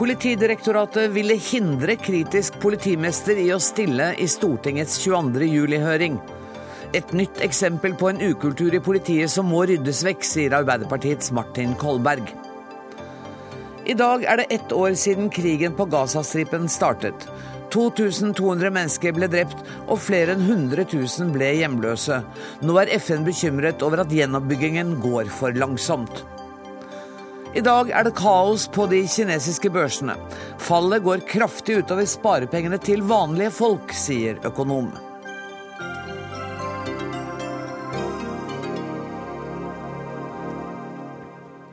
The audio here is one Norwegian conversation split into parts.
Politidirektoratet ville hindre kritisk politimester i å stille i Stortingets 22. juli-høring. Et nytt eksempel på en ukultur i politiet som må ryddes vekk, sier Arbeiderpartiets Martin Kolberg. I dag er det ett år siden krigen på Gazastripen startet. 2200 mennesker ble drept, og flere enn 100 000 ble hjemløse. Nå er FN bekymret over at gjenoppbyggingen går for langsomt. I dag er det kaos på de kinesiske børsene. Fallet går kraftig utover sparepengene til vanlige folk, sier økonom.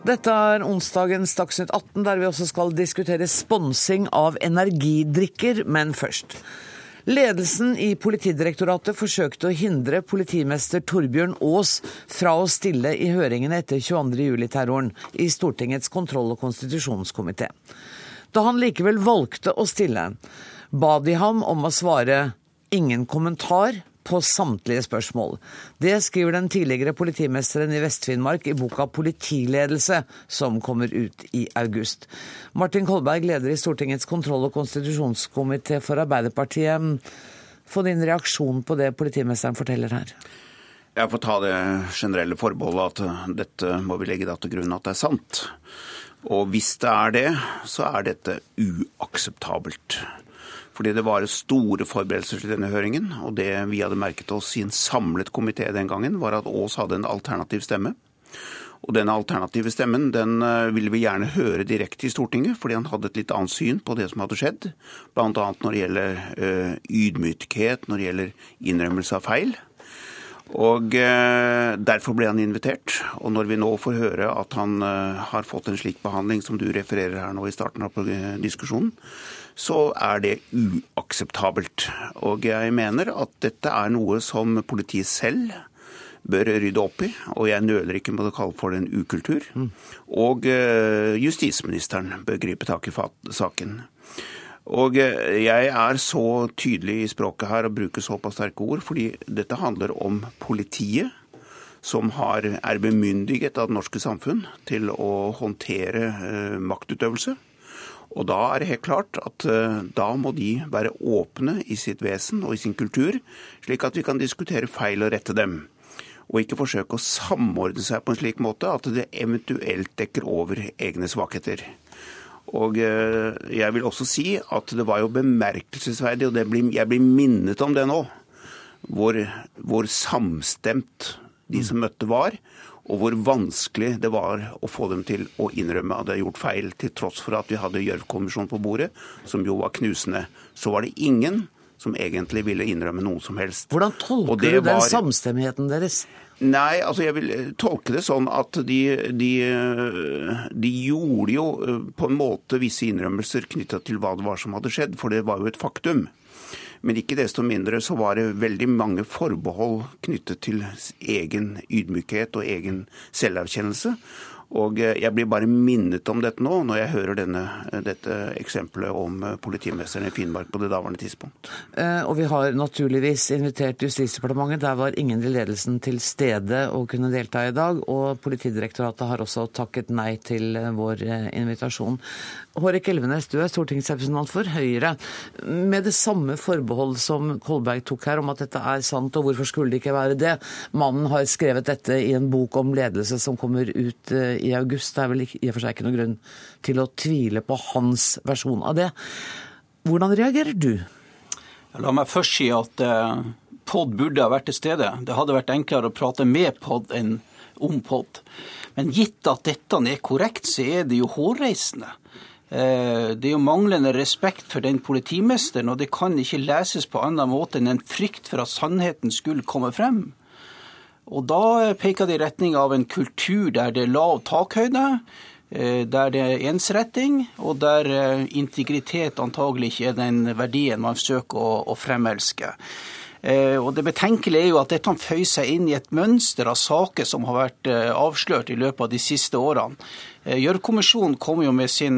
Dette er onsdagens Dagsnytt 18, der vi også skal diskutere sponsing av energidrikker, men først. Ledelsen i Politidirektoratet forsøkte å hindre politimester Torbjørn Aas fra å stille i høringene etter 22.07-terroren i Stortingets kontroll- og konstitusjonskomité. Da han likevel valgte å stille, ba de ham om å svare ingen kommentar på samtlige spørsmål. Det skriver den tidligere politimesteren i Vest-Finnmark i boka 'Politiledelse', som kommer ut i august. Martin Kolberg, leder i Stortingets kontroll- og konstitusjonskomité for Arbeiderpartiet. Få din reaksjon på det politimesteren forteller her. Jeg får ta det generelle forbeholdet at dette må vi legge til grunn at det er sant. Og hvis det er det, så er dette uakseptabelt. Fordi det var store forberedelser til denne høringen. Og det vi hadde merket oss i en samlet komité den gangen, var at Aas hadde en alternativ stemme. Og denne alternative stemmen den eh, ville vi gjerne høre direkte i Stortinget, fordi han hadde et litt annet syn på det som hadde skjedd. Bl.a. når det gjelder uh, ydmykhet, når det gjelder innrømmelse av feil. Og uh, Derfor ble han invitert. Og når vi nå får høre at han har fått en slik behandling som du refererer her nå i starten av diskusjonen, så er det uakseptabelt. Og jeg mener at dette er noe som politiet selv bør rydde opp i, og jeg nøler ikke med å kalle for det en ukultur. Og eh, justisministeren bør gripe tak i saken. Og eh, jeg er så tydelig i språket her og bruker såpass sterke ord, fordi dette handler om politiet, som har, er bemyndiget av det norske samfunn til å håndtere eh, maktutøvelse. Og da er det helt klart at eh, da må de være åpne i sitt vesen og i sin kultur, slik at vi kan diskutere feil og rette dem. Og ikke forsøke å samordne seg på en slik måte at det eventuelt dekker over egne svakheter. Og eh, jeg vil også si at det var jo bemerkelsesverdig, og blir, jeg blir minnet om det nå, hvor, hvor samstemt de som møtte var, og hvor vanskelig det var å få dem til å innrømme at de hadde gjort feil, til tross for at vi hadde Gjørv-kommisjonen på bordet, som jo var knusende. Så var det ingen som egentlig ville innrømme noe som helst. Hvordan tolker du den var... samstemmigheten deres? Nei, altså jeg vil eh, tolke det sånn at de, de, eh, de, gjorde jo eh, på en måte visse innrømmelser knytta til hva det var som hadde skjedd, for det var jo et faktum. Men ikke desto mindre så var det veldig mange forbehold knyttet til egen ydmykhet og egen selverkjennelse. Og eh, jeg blir bare minnet om dette nå, når jeg hører denne, eh, dette eksempelet om eh, politimesteren i Finnmark på det daværende tidspunkt. og vi har naturligvis invitert Justisdepartementet. Der var ingen i ledelsen til stede og kunne delta i dag. Og Politidirektoratet har også takket nei til vår invitasjon. Hårek Elvenes, du er stortingsrepresentant for Høyre. Med det samme forbehold som Kolberg tok her om at dette er sant, og hvorfor skulle det ikke være det? Mannen har skrevet dette i en bok om ledelse som kommer ut i august. Det er vel i og for seg ikke noen grunn til å tvile på hans versjon av det. Hvordan reagerer du? La meg først si at eh, POD burde ha vært til stede. Det hadde vært enklere å prate med POD enn om POD. Men gitt at dette er korrekt, så er det jo hårreisende. Eh, det er jo manglende respekt for den politimesteren, og det kan ikke leses på annen måte enn en frykt for at sannheten skulle komme frem. Og da peker det i retning av en kultur der det er lav takhøyde, eh, der det er ensretting, og der eh, integritet antagelig ikke er den verdien man søker å, fremelske. Og Det betenkelige er jo at dette føyer seg inn i et mønster av saker som har vært avslørt i løpet av de siste årene. Gjørv-kommisjonen kom jo med sin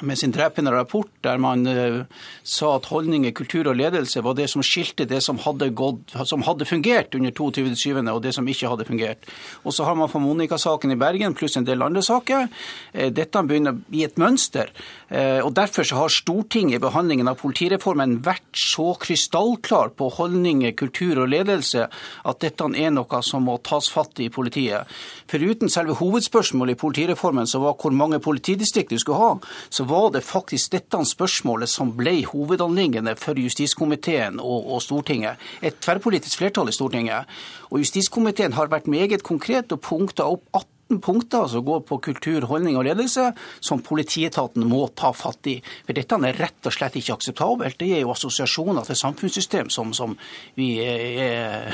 med sin drepende rapport, der man uh, sa at holdninger, kultur og ledelse var det som skilte det som hadde, gått, som hadde fungert under 22.7., og det som ikke hadde fungert. Og så har man for Monica-saken i Bergen pluss en del andre saker. Uh, dette begynner å bli et mønster. Uh, og Derfor så har Stortinget i behandlingen av politireformen vært så krystallklar på holdninger, kultur og ledelse at dette er noe som må tas fatt i politiet. Foruten selve hovedspørsmålet i politireformen, som var hvor mange politidistrikt du skulle ha, så var det faktisk dette spørsmålet som ble hovedanliggende for justiskomiteen og, og, Stortinget. Et tverrpolitisk flertall i Stortinget. Og Justiskomiteen har vært meget konkret og punkta opp 18 punkter som går på kultur, holdning og ledelse, som politietaten må ta fatt i. For dette er rett og slett ikke akseptabelt. Det er jo assosiasjoner til samfunnssystem som, som vi er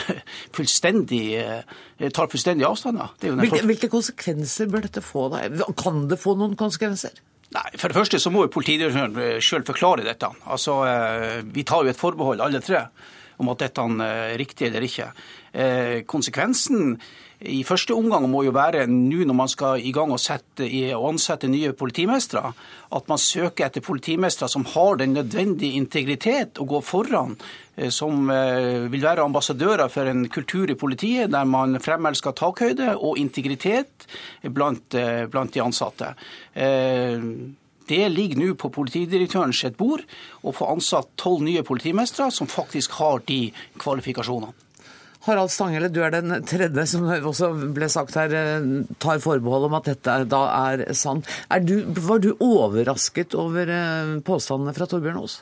fullstendig, tar fullstendig avstand av. Hvilke, hvilke, konsekvenser bør dette få? Da? Kan det få noen konsekvenser? Nei, For det første så må jo politidirektøren eh, sjøl forklare dette. Altså, eh, Vi tar jo et forbehold, alle tre, om at dette er riktig eller ikke. Eh, konsekvensen i første omgang må jo være nå når man skal i gang og, sette, og ansette nye politimestre, at man søker etter politimestre som har den nødvendige integritet og går foran, eh, som eh, vil være ambassadører for en kultur i politiet der man fremelsker takhøyde og integritet blant, eh, blant de ansatte. Det ligger nå på politidirektørens bord å få ansatt tolv nye politimestre som faktisk har de kvalifikasjonene. Harald Stanghelle, du er den tredje som også ble sagt her, eh, tar forbehold om at dette da er sant. Er du, var du overrasket over eh, påstandene fra Torbjørn Aas?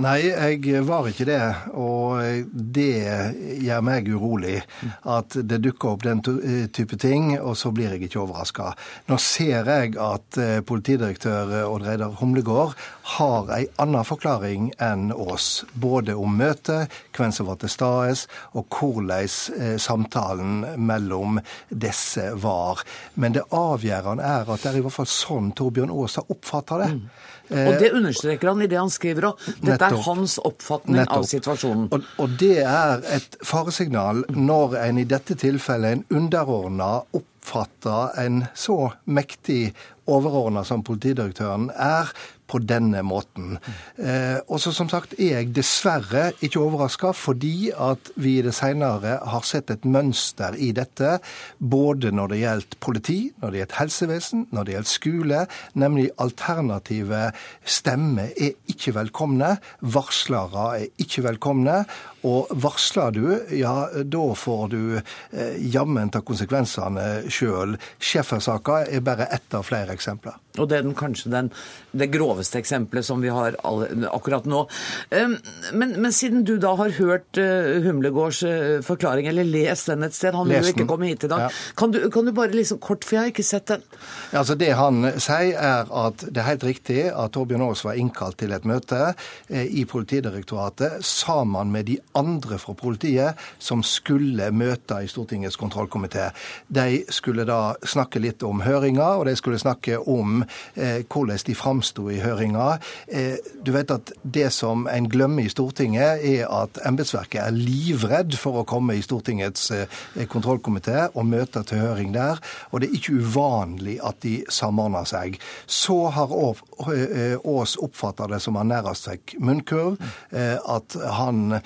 Nei, jeg var ikke det. Og det gjør meg urolig at det dukker opp den eh, type ting, og så blir jeg ikke overraska. Nå ser jeg at politidirektør Odd Reidar Humlegård har ei anna forklaring enn oss. Både om møtet, hvem som var til stede, og hvordan hvordan samtalen mellom disse var. Men det avgjørende er at det er i hvert fall sånn Torbjørn Aas har oppfatta det. Mm. Og det understreker han i det han skriver òg. Dette Nettopp. er hans oppfatning Nettopp. av situasjonen. Og, og, det er et faresignal når en i dette tilfellet, en underordna, oppfatter en så mektig overordna som politidirektøren er, på denne måten. Eh, og så som sagt er jeg dessverre ikke overraska, fordi at vi i det senere har sett et mønster i dette, både når det gjelder politi, når det gjelder helsevesen, når det gjelder skole, nemlig alternative stemmer er ikke velkomne, varslere er ikke velkomne. Og varsler du, ja, da får du eh, jammen ta konsekvensene sjøl. Schäfer-saka er bare ett av flere eksempler. Og det er den, kanskje den, det groveste eksempelet som vi har alle, akkurat nå. Men, men, siden du da har hørt uh, Humlegårds uh, forklaring, eller lest den et sted, han vil jo ikke komme hit i dag, ja. kan, du, kan, du, bare liksom kort, for jeg har ikke sett den. Ja, altså Det han sier, er at det er helt riktig at Torbjørn Aas var innkalt til et møte eh, i Politidirektoratet sammen med de andre fra politiet som skulle møte i Stortingets kontrollkomité. De skulle da snakke litt om høringa, og de skulle snakke om eh, hvordan de framsto i høringa. Eh, du vet at Det som en glemmer i Stortinget, er at embetsverket er livredd for å komme i Stortingets eh, kontrollkomité og møte til høring der. Og det er ikke uvanlig at de samordner seg. Så har Aas eh, oppfatta det som han nærmest fikk munnkurv. Eh, at han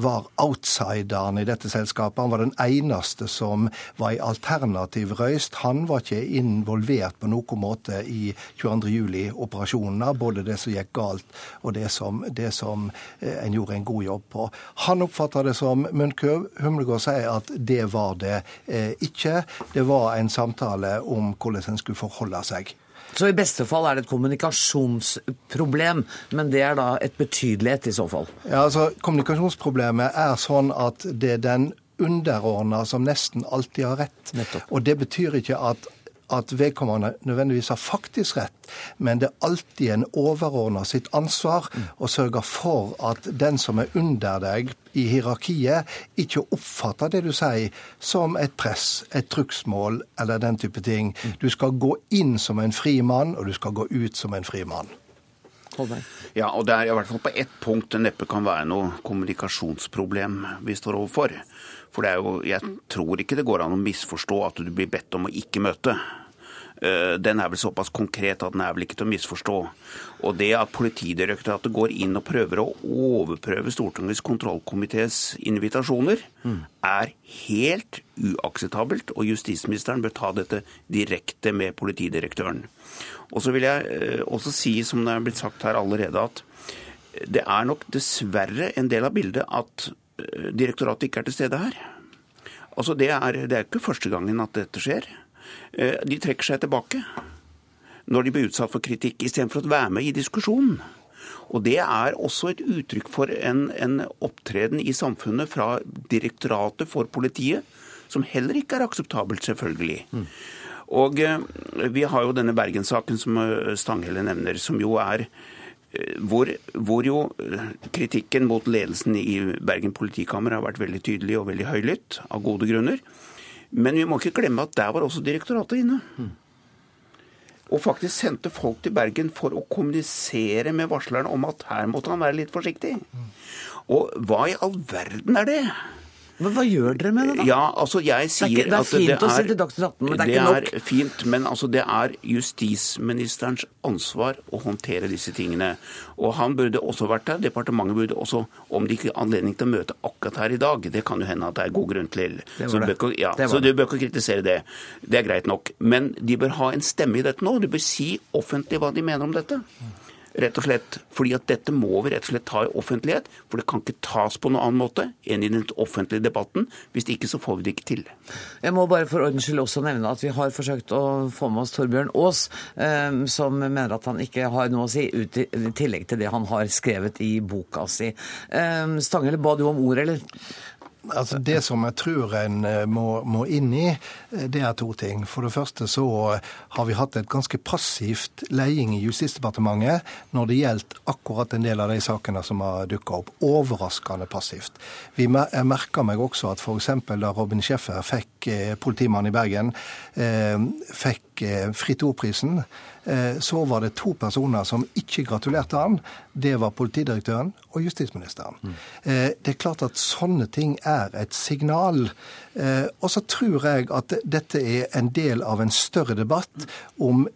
var outsideren i dette selskapet. Han var den eneste som var i alternativ røyst. Han var ikke involvert på noen måte i 22. juli-operasjonene, både det som gikk galt og det som, det som eh, en gjorde en god jobb på. Han oppfatter det som munnkurv. Humlegård sier at det var det eh, ikke. Det var en samtale om hvordan en skulle forholde seg. Så i beste fall er det et kommunikasjonsproblem, men det er da et betydelighet i så fall? Ja, altså Kommunikasjonsproblemet er sånn at det er den underordna som nesten alltid har rett. Nettopp. Og det betyr ikke at at vedkommende nødvendigvis har faktisk rett, men det er alltid en overordna sitt ansvar å sørge for at den som er under deg i hierarkiet, ikke oppfatter det du sier som et press, et trugsmål eller den type ting. Du skal gå inn som en fri mann, og du skal gå ut som en fri mann. Ja, og det er i hvert fall på ett punkt det neppe kan være noe kommunikasjonsproblem vi står overfor. For det er jo, jeg tror ikke det går an å misforstå at du blir bedt om å ikke møte. Eh, den er vel såpass konkret at den er vel ikke til å misforstå. Og det at Politidirektoratet går inn og prøver å overprøve Stortingets kontrollkomités invitasjoner, mm. er helt uakseptabelt, og justisministeren bør ta dette direkte med politidirektøren. Og så vil jeg eh, også si, som det er blitt sagt her allerede, at det er nok dessverre en del av bildet at direktoratet ikke er til stede her. Altså det er, det er ikke første gangen at dette skjer. Eh, de trekker seg tilbake når de blir utsatt for kritikk, istedenfor å være med i diskusjonen. Og Det er også et uttrykk for en, en, opptreden i samfunnet fra Direktoratet for politiet, som heller ikke er akseptabelt, selvfølgelig. Mm. Og eh, Vi har jo denne Bergen-saken som eh, Stanghelle nevner, som jo er hvor, hvor, jo kritikken mot ledelsen i Bergen politikammer har vært veldig tydelig og veldig høylytt, av gode grunner. Men vi må ikke glemme at der var også direktoratet inne. Og faktisk sendte folk til Bergen for å kommunisere med varsleren om at her måtte han være litt forsiktig. Og hva i all verden er det? Men hva gjør dere med det, da? Ja, altså jeg sier det er, ikke, det er fint å si til Dagsnytt 18, men det er ikke nok. Det er fint, men altså det er justisministerens ansvar å håndtere disse tingene. Og han burde også vært der. Departementet burde også, om de ikke har anledning til å møte akkurat her i dag, det kan jo hende at det er god grunn til. Så, du bør, ja, så du bør ikke kritisere det. Det er greit nok. Men de bør ha en stemme i dette nå. De bør si offentlig hva de mener om dette. Rett og slett fordi at dette må vi rett og slett ta i offentlighet. For det kan ikke tas på noen annen måte enn i den offentlige debatten. Hvis ikke så får vi det ikke til. Jeg må bare for ordens skyld også nevne at vi har forsøkt å få med oss Torbjørn Aas, eh, som mener at han ikke har noe å si, ut i, tillegg til det han har skrevet i boka si. Eh, Stangele, ba du om ord, eller? Altså Det som jeg tror en eh, må, må, inn i, det er to ting. For det første så har vi hatt et ganske passivt leding i Justisdepartementet når det gjelder akkurat en del av de sakene som har dukka opp. Overraskende passivt. Vi merka meg også at f.eks. da Robin Schäffer fikk eh, politimannen i Bergen, fikk Fritt Ord-prisen Eh, så var det to personer som ikke gratulerte han. Det var politidirektøren og justisministeren. Mm. Det er klart at sånne ting er et signal. Eh, og så tror jeg at dette er en del av en større debatt om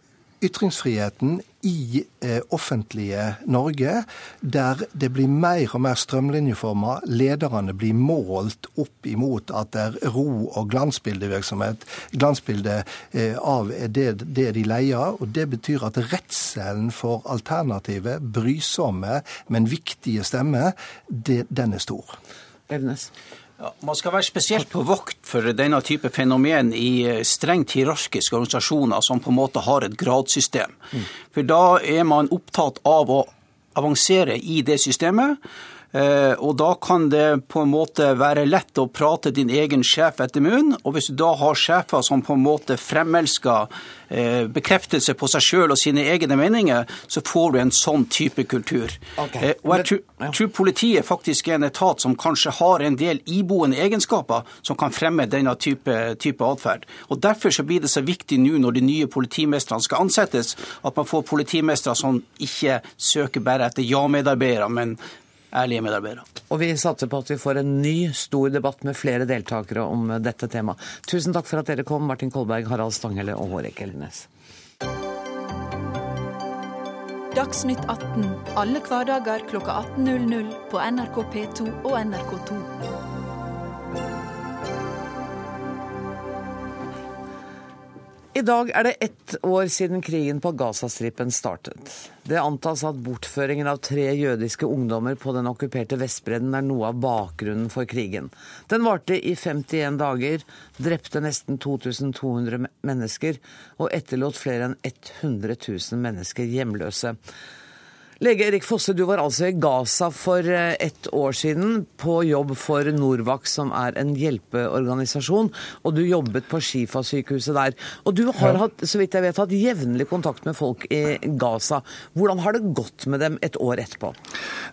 ytringsfriheten i eh, offentlige Norge, der det blir mer og mer strømlinjeforma. Lederne blir målt opp imot at det er ro- og glansbildevirksomhet, glansbilde eh, av det, det, de leier. og Det betyr at redselen for alternativet, brysomme, men viktige stemmer, den er stor. Evnes. Ja, man skal være spesielt på vakt for denne type fenomen i eh, strengt hierarkiske organisasjoner som på en måte har et gradsystem. Mm. For da er man opptatt av å avansere i det systemet. Eh, og da kan det på en måte være lett å prate din egen sjef etter munnen. Og hvis du da har sjefer som på en måte fremelsker eh, bekreftelse på seg sjøl og sine egne meninger, så får du en sånn type kultur. Okay. Eh, og jeg tror, tror, politiet faktisk er en etat som kanskje har en del iboende egenskaper som kan fremme denne type, type atferd. Og Derfor så blir det så viktig nå når de nye politimestrene skal ansettes, at man får politimestre som ikke søker bare etter ja-medarbeidere, men ærlige medarbeidere. Og vi satser på at vi får en ny, stor debatt med flere deltakere om dette temaet. Tusen takk for at dere kom, Martin Kolberg, Harald Stanghelle og Hårek Elvenes. Dagsnytt 18 alle hverdager kl 18.00 på NRK P2 og NRK2. I dag er det ett år siden krigen på Gazastripen startet. Det antas at bortføringen av tre jødiske ungdommer på den okkuperte Vestbredden er noe av bakgrunnen for krigen. Den varte i 51 dager, drepte nesten 2200 mennesker og etterlot flere enn 100 000 mennesker hjemløse. Lege Erik Fosse, du var altså i Gaza for eh, ett år siden på jobb for Norvac, som er en hjelpeorganisasjon, og du jobbet på Shifa-sykehuset der. Og du har hatt, så vidt jeg vet, hatt jevnlig kontakt med folk i Gaza. Hvordan har det gått med dem et år etterpå?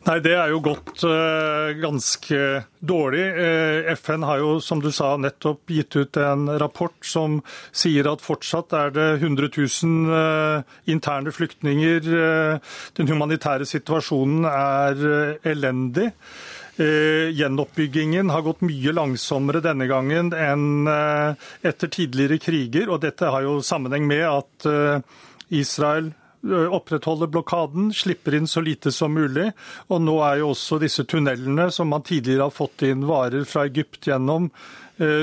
Nei, det er jo gått uh, ganske dårlig. Uh, FN har jo, som du sa, nettopp gitt ut en rapport som sier at fortsatt er det 100 000 uh, interne flyktninger. den humanitære humanitære situasjonen er eh, elendig. Eh, gjenoppbyggingen har gått mye langsommere denne gangen enn eh, etter tidligere kriger. og Dette har jo sammenheng med at Israel opprettholder blokaden, slipper inn så lite som mulig. Og nå er jo også disse tunnelene som man tidligere har fått inn varer fra Egypt gjennom,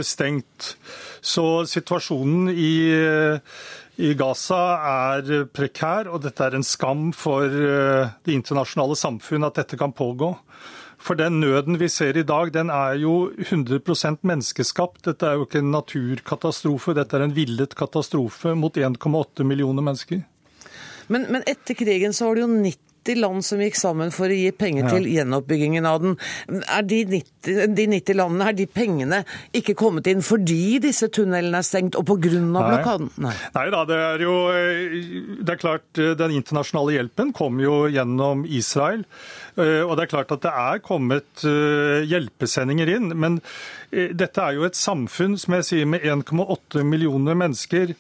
stengt. Så situasjonen i, i Gaza er prekær, og dette er en skam for det internasjonale samfunn at dette kan pågå. For den nøden vi ser i dag, den er jo 100% menneskeskapt. Dette er jo ikke en naturkatastrofe, dette er en villet katastrofe mot 1,8 millioner mennesker. Men, men, etter krigen så var det jo 90 90 land som gikk sammen for å gi penger til gjenoppbyggingen av den. Er de 90, de 90, landene, er de pengene ikke kommet inn fordi disse tunnelene er stengt og pga. blokaden? Nei. Nei da, det er jo det er klart Den internasjonale hjelpen kom jo gjennom Israel. Eh, og det er klart at det er kommet eh, hjelpesendinger inn. Men eh, dette er jo et samfunn som jeg sier, med 1,8 millioner mennesker.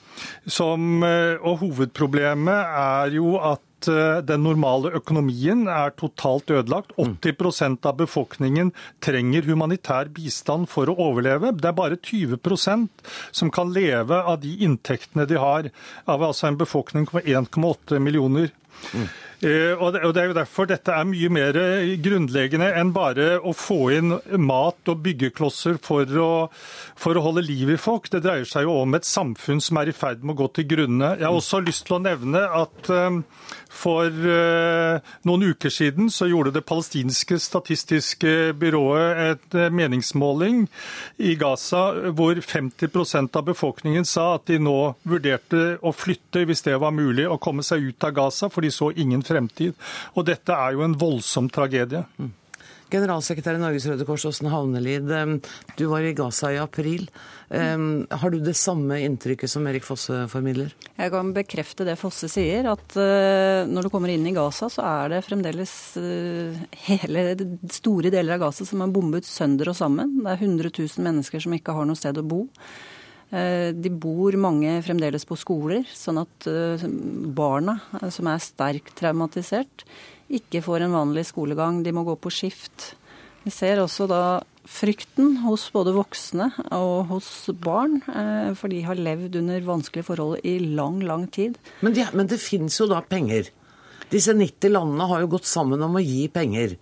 Som, og hovedproblemet er jo at Eh, den normale økonomien er totalt ødelagt. 80 mm. av befolkningen trenger humanitær bistand for å overleve. Det er bare 20% som kan leve av de inntektene de har, av altså en befolkning på 1,8 millioner. Mm. Eh, og det er jo derfor dette er mye mer grunnleggende enn bare å få inn mat og byggeklosser for å, for å holde liv i folk. Det dreier seg jo om et samfunn som er i ferd med å gå til grunne. Jeg har også lyst til å nevne at eh, for uh, noen uker siden så gjorde det palestinske statistiske byrået et uh, meningsmåling i Gaza hvor 50% av befolkningen sa at de nå vurderte å flytte hvis det var mulig, å komme seg ut av Gaza, for de så ingen fremtid. Og dette er jo en voldsom tragedie. Generalsekretær i Norges Røde Kors, Åsne Havnelid. Du var i Gaza i april. Har du det samme inntrykket som Erik Fosse formidler? Jeg kan bekrefte det Fosse sier, at eh, når du kommer inn i Gaza, så er det fremdeles eh, hele store deler av Gaza som er bombet sønder og sammen. Det er 100 000 mennesker som ikke har noe sted å bo. Eh, de bor mange fremdeles på skoler, sånn at barna, som er sterkt traumatisert, ikke får en vanlig skolegang. De må gå på skift. Vi ser også da frykten hos både voksne og hos barn, eh, for de har levd under vanskelige forhold i lang, lang tid. Men, de, men det finnes jo da penger. Disse 90 landene har jo gått sammen om å gi penger.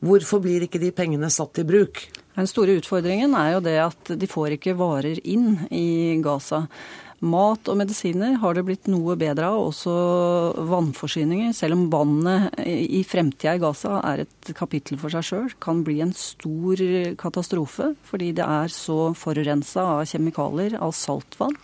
Hvorfor blir ikke de pengene satt i bruk? Den store utfordringen er jo det at de får ikke varer inn i Gaza. Mat og medisiner har det blitt noe bedre av, også vannforsyninger. Selv om vannet i fremtida i Gaza er et kapittel for seg sjøl, kan bli en stor katastrofe fordi det er så forurensa av kjemikalier, av saltvann.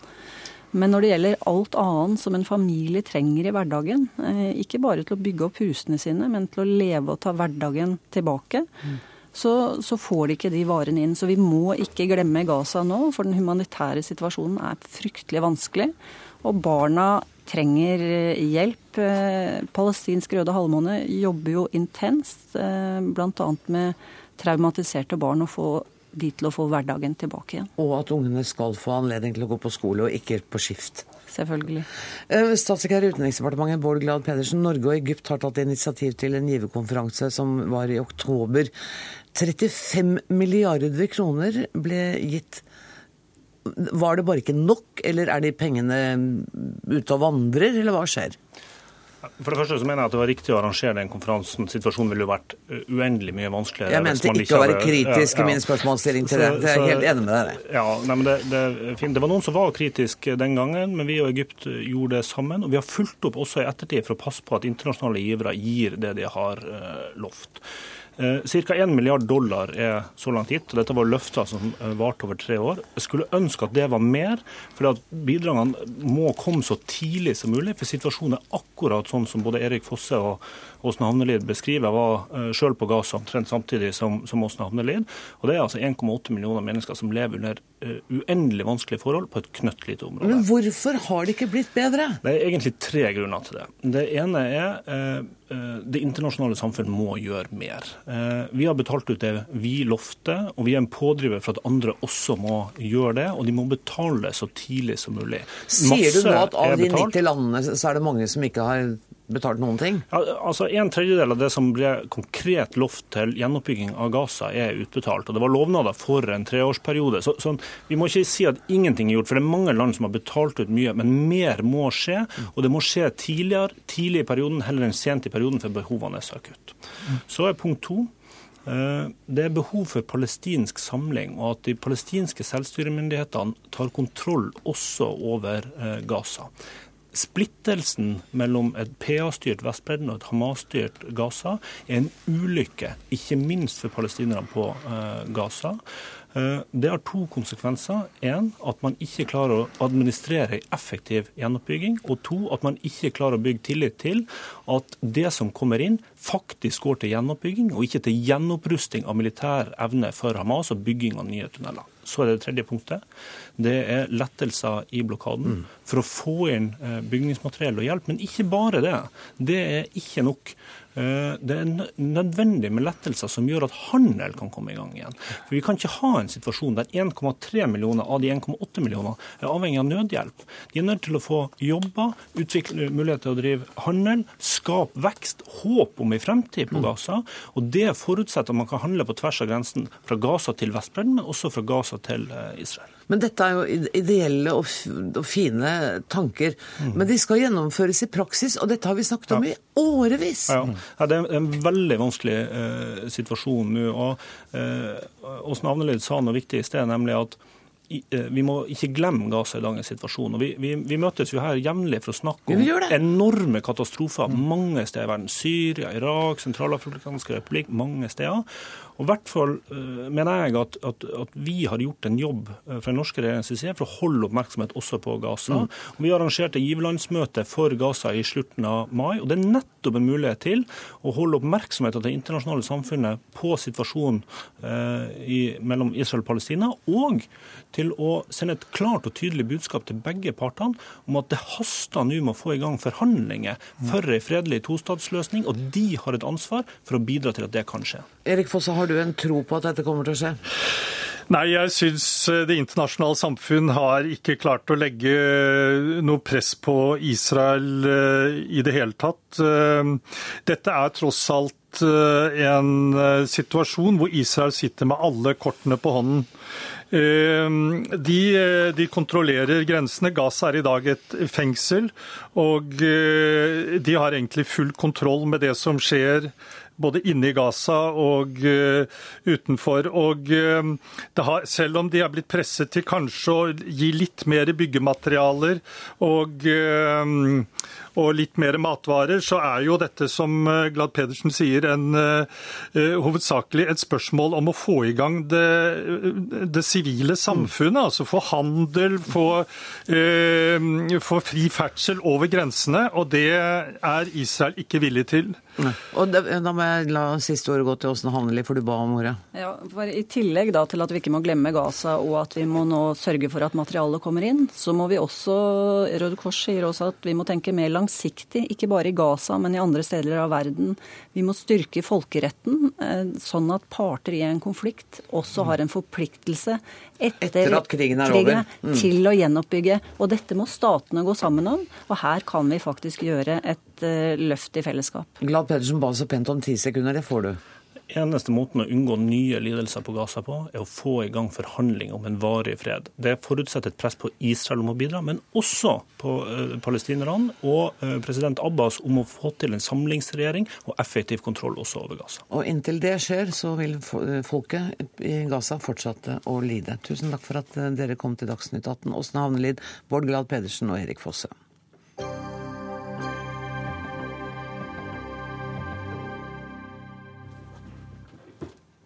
Men når det gjelder alt annet som en familie trenger i hverdagen, eh, ikke bare til å bygge opp husene sine, men til å leve og ta hverdagen tilbake, mm så, så, får de ikke de varene inn. Så vi må ikke glemme Gaza nå, for den humanitære situasjonen er fryktelig vanskelig. Og barna trenger hjelp. Eh, palestinsk Røde Halvmåne jobber jo intenst, eh, bl.a. med traumatiserte barn, og få de til å få hverdagen tilbake igjen. Og at ungene skal få anledning til å gå på skole, og ikke på skift. Selvfølgelig. Eh, statssekretær i Utenriksdepartementet Bård Glad Pedersen, Norge og Egypt har tatt initiativ til en giverkonferanse som var i oktober. 35 milliarder kroner ble gitt. Var det bare ikke nok, eller er de pengene ute og vandrer, eller hva skjer? For det første så mener jeg at det var riktig å arrangere den konferansen. Situasjonen ville jo vært uendelig mye vanskeligere. Jeg mente ikke, å være kritisk i min spørsmålsstilling til det. Jeg er helt enig med deg. Ja, nei, men det, det, det, var noen som var kritiske den gangen, men vi og Egypt gjorde det sammen. Og vi har fulgt opp også i ettertid for å passe på at internasjonale givere gir det de har uh, lovt. Eh, Ca. 1 milliard dollar er så langt gitt. og Dette var løfter som eh, varte over tre år. Jeg skulle ønske at det var mer, for bidragene må komme så tidlig som mulig. For situasjonen er akkurat sånn som både Erik Fosse og Åsne Havnelid beskriver. Jeg var uh, sjøl på Gaza omtrent samtidig som, som Åsen Havnelid. Og det er altså 1,8 millioner mennesker som lever under uendelig vanskelige forhold på et knøttlite område. Men hvorfor har det ikke blitt bedre? Det er egentlig tre grunner til det. Det ene er det internasjonale samfunn må gjøre mer. Eh, vi har betalt ut det vi lovte, og vi er en pådriver for at andre også må gjøre det. Og de må betale så tidlig som mulig. Sier du nå at av de 90 landene så er det mange som ikke har betalt noen ting? Ja, altså En tredjedel av det som ble konkret lovt til gjenoppbygging av Gaza, er utbetalt. og Det var lovnader for en treårsperiode. Så, så, Vi må ikke si at ingenting er gjort, for det er mange land som har betalt ut mye. Men mer må skje, og det må skje tidligere, tidlig i perioden heller enn sent i perioden, for behovene er så akutte. Så er punkt to. eh, Det er behov for palestinsk samling, og at de palestinske selvstyremyndighetene tar kontroll også over eh, Gaza. Splittelsen mellom et PA-styrt Vestbredden og et Hamas-styrt Gaza er en ulykke, ikke minst for palestinerne på eh, Gaza. Eh, Det har to konsekvenser. En, at man ikke klarer å administrere en effektiv gjenoppbygging. Og to, at man ikke klarer å bygge tillit til at det som kommer inn, faktisk går til gjenoppbygging, og ikke til gjenopprusting av militær evne for Hamas og bygging av nye tunneler. Så er det det tredje punktet. Det er lettelser i blokaden for å få inn eh, bygningsmateriell og hjelp. Men ikke bare det. Det er ikke nok. Eh, Det er nø- nødvendig med lettelser som gjør at handel kan komme i gang igjen. For Vi kan ikke ha en situasjon der 1,3 millioner av de 1,8 millioner er avhengig av nødhjelp. De er nødt til å få jobber, utvikle mulighet til å drive handel, skape vekst, håp om en fremtid på Gaza. Og Det forutsetter at man kan handle på tvers av grensen fra Gaza til Vestbredden, men også fra Gaza til eh, Israel. Men dette er jo ideelle og, og fine tanker. Men de skal gjennomføres i praksis, og dette har vi snakket om i årevis. Ja, ja, Det er en veldig vanskelig eh, situasjon nå. og eh, Åsen Avnelid sa noe viktig i sted, nemlig at eh, vi må ikke glemme Gaza i dagens situasjon. og Vi, vi, vi møtes jo her jevnlig for å snakke om enorme katastrofer mange steder i verden. Syria, Irak, Sentralafrikanske republikk, mange steder. Og i hvert fall eh, mener jeg at, at, at vi har gjort en jobb eh, fra den norske regjeringens side for å holde oppmerksomhet også på Gaza. Og vi arrangerte giverlandsmøte for Gaza i slutten av mai. og Det er nettopp en mulighet til å holde oppmerksomheten til det internasjonale samfunnet på situasjonen eh, i, mellom Israel og Palestina, og til å sende et klart og tydelig budskap til begge partene om at det haster nå med å få i gang forhandlinger for en fredelig tostatsløsning, og de har et ansvar for å bidra til at det kan skje. Erik Fosse, har du en tro på at dette kommer til å skje? Nei, jeg syns eh, det internasjonale samfunn har ikke klart å legge eh, noe press på Israel eh, i det hele tatt. Dette er tross alt en situasjon hvor Israel sitter med alle kortene på hånden. De, de kontrollerer grensene. Gaza er i dag et fengsel, og de har egentlig full kontroll med det som skjer både inne i Gaza og eh, utenfor. Og eh, har, selv om de er blitt presset til kanskje å gi litt mer byggematerialer og, eh, og litt mer matvarer, så er jo dette, som eh, Glad Pedersen sier, en, eh, eh, hovedsakelig et spørsmål om å få i gang det, det sivile samfunnet. Altså få handel, få, eh, få fri ferdsel over grensene. Og det er Israel ikke villig til. Og da, da må jeg la siste ordet gå til Åsne Hanneli, for du ba om ordet. Ja, for I tillegg da til at vi ikke må glemme Gaza og at vi må nå sørge for at materialet kommer inn, så må vi også Røde Kors sier også at vi må tenke mer langsiktig, ikke bare i Gaza, men i andre steder av verden. Vi må styrke folkeretten, eh, sånn at parter i en konflikt også har en forpliktelse etter, Etter at krigen er over. Mm. til å gjenoppbygge. Og dette må statene gå sammen om, og her kan vi faktisk gjøre et eh, løft i fellesskap. Glad Pedersen ba så pent om ti sekunder, det får du. Eneste måten å unngå nye lidelser på Gaza på, er å få i gang forhandlinger om en varig fred. Det forutsetter et press på Israel om å bidra, men også på eh, palestinerne og eh, president Abbas om å få til en samlingsregjering og effektiv kontroll også over Gaza. Og inntil det skjer, så vil folket i Gaza fortsette å lide. Tusen takk for at eh, dere kom til Dagsnytt 18. Åsne Havnelid, Bård Glad Pedersen og Erik Fosse.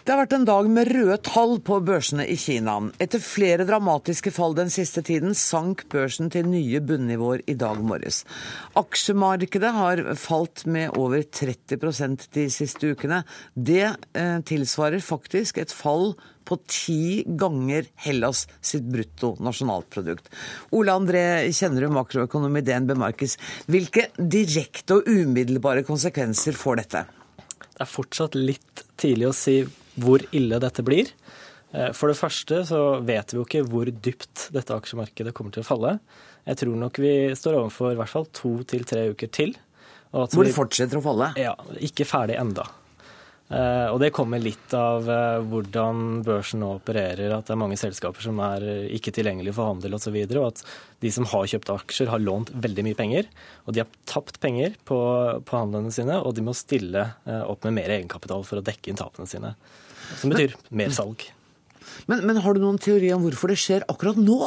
Det har vært en dag med røde tall på børsene i Kina. Etter flere dramatiske fall den siste tiden sank børsen til nye bunnivåer i dag morges. Aksjemarkedet har falt med over 30% de siste ukene. Det eh, tilsvarer faktisk et fall på ti ganger Hellas sitt bruttonasjonalprodukt. Ole André Kjennerud, makroøkonom i DNB Markets. Hvilke direkte og umiddelbare konsekvenser får dette? Det er fortsatt litt tidlig å si hvor ille dette blir. Eh, For det første så vet vi jo ikke hvor dypt dette aksjemarkedet kommer til å falle. Jeg tror nok vi står overfor i hvert fall to til tre uker til. Hvor det fortsetter å falle? Ja, ikke ferdig enda. Uh, og det kommer litt av uh, hvordan børsen nå opererer, at det er mange selskaper som er uh, ikke tilgjengelige for handel osv., og, så videre, og at de som har kjøpt aksjer, har lånt veldig mye penger. Og de har tapt penger på, på handlene sine, og de må stille opp med mer egenkapital for å dekke inn tapene sine. Som betyr men, mer salg. Men, men har du noen teori om hvorfor det skjer akkurat nå?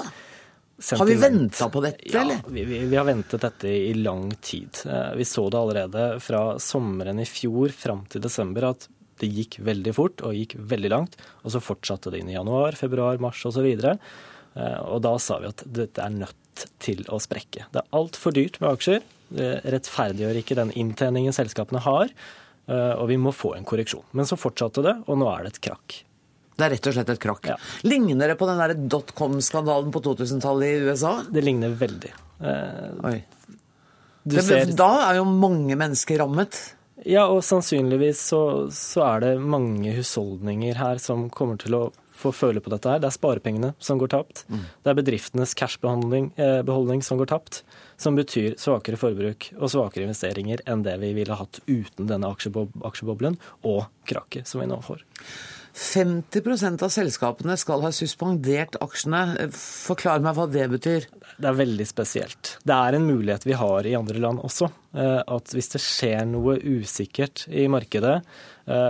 Har vi venta på dette, ja, eller? Vi, vi, vi, har ventet dette i lang tid. Eh, vi så det allerede fra sommeren i fjor fram til desember at det gikk veldig fort og gikk veldig langt. Og så fortsatte det inn i januar, februar, mars osv. Og, så eh, og da sa vi at dette er nødt til å sprekke. Det er altfor dyrt med aksjer. Det rettferdiggjør ikke den inntjeningen selskapene har. Eh, og vi må få en korreksjon. Men så fortsatte det, og nå er det et krakk. Det er rett og slett et krakk. Ja. Ligner det på den der dotcom-skandalen på 2000-tallet i USA? Det ligner veldig. Eh, Oi. Det, ser... Da er jo mange mennesker rammet. Ja, og sannsynligvis så, så, er det mange husholdninger her som kommer til å få føle på dette her. Det er sparepengene som går tapt. Mm. Det er bedriftenes cashbeholdning eh, som går tapt. Som betyr svakere forbruk og svakere investeringer enn det vi ville hatt uten denne aksjeboblen og krakket som vi nå får. 50% av selskapene skal ha suspendert aksjene. Forklar meg hva det betyr. Det er veldig spesielt. Det er en mulighet vi har i andre land også. Eh, at hvis det skjer noe usikkert i markedet,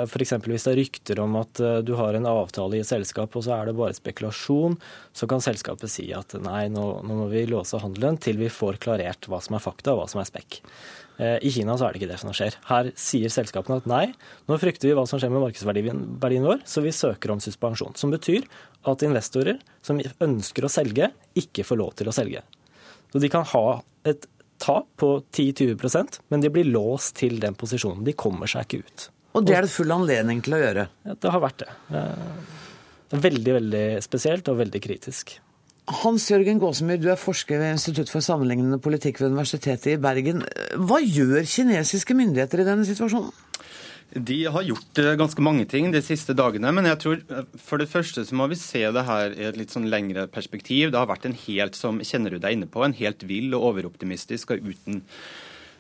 f.eks. hvis det er rykter om at eh, du har en avtale i et selskap og så er det bare spekulasjon, så kan selskapet si at nei, nå, nå må vi låse handelen til vi får klarert hva som er fakta og hva som er spekk. Eh, I Kina så er det ikke det som skjer. Her sier selskapene at nei, nå frykter vi hva som skjer med markedsverdien vår, så vi søker om suspensjon. Som betyr at investorer som ønsker å selge, ikke får lov til å selge. Så de kan ha et tap på 10-20% men de blir låst til den posisjonen. De kommer seg ikke ut. Og det er det full anledning til å gjøre? Ja, det har vært det. det er veldig, veldig spesielt og veldig kritisk. Hans Jørgen Gåsemyr, du er forsker ved Institutt for sammenlignende politikk ved Universitetet i Bergen. Hva gjør kinesiske myndigheter i denne situasjonen? De har gjort eh, ganske mange ting de siste dagene. Men jeg tror eh, for det første så må vi se det her i et litt sånn lengre perspektiv. Det har vært en helt, som kjenner du deg inne på, en helt vill og overoptimistisk og uten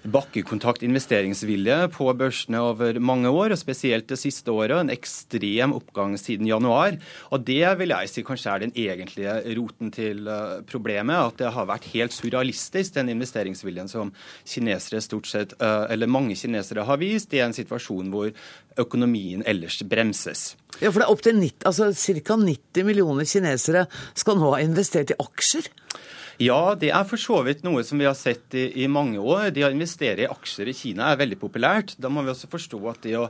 bakkekontakt investeringsvilje på børsene over mange år, og spesielt det siste året. En ekstrem oppgang siden januar. Og det vil jeg si kanskje er den egentlige roten til eh, problemet. At det har vært helt surrealistisk, den investeringsviljen som kinesere stort sett, eh, eller mange kinesere har vist, i en situasjon hvor økonomien ellers bremses. Ja, for det er opp til 90, altså Ca. 90 millioner kinesere skal nå ha investert i aksjer? Ja, det er for så vidt noe som vi har sett i, i mange år. Det å investere i aksjer i Kina er veldig populært. Da må vi også forstå at det å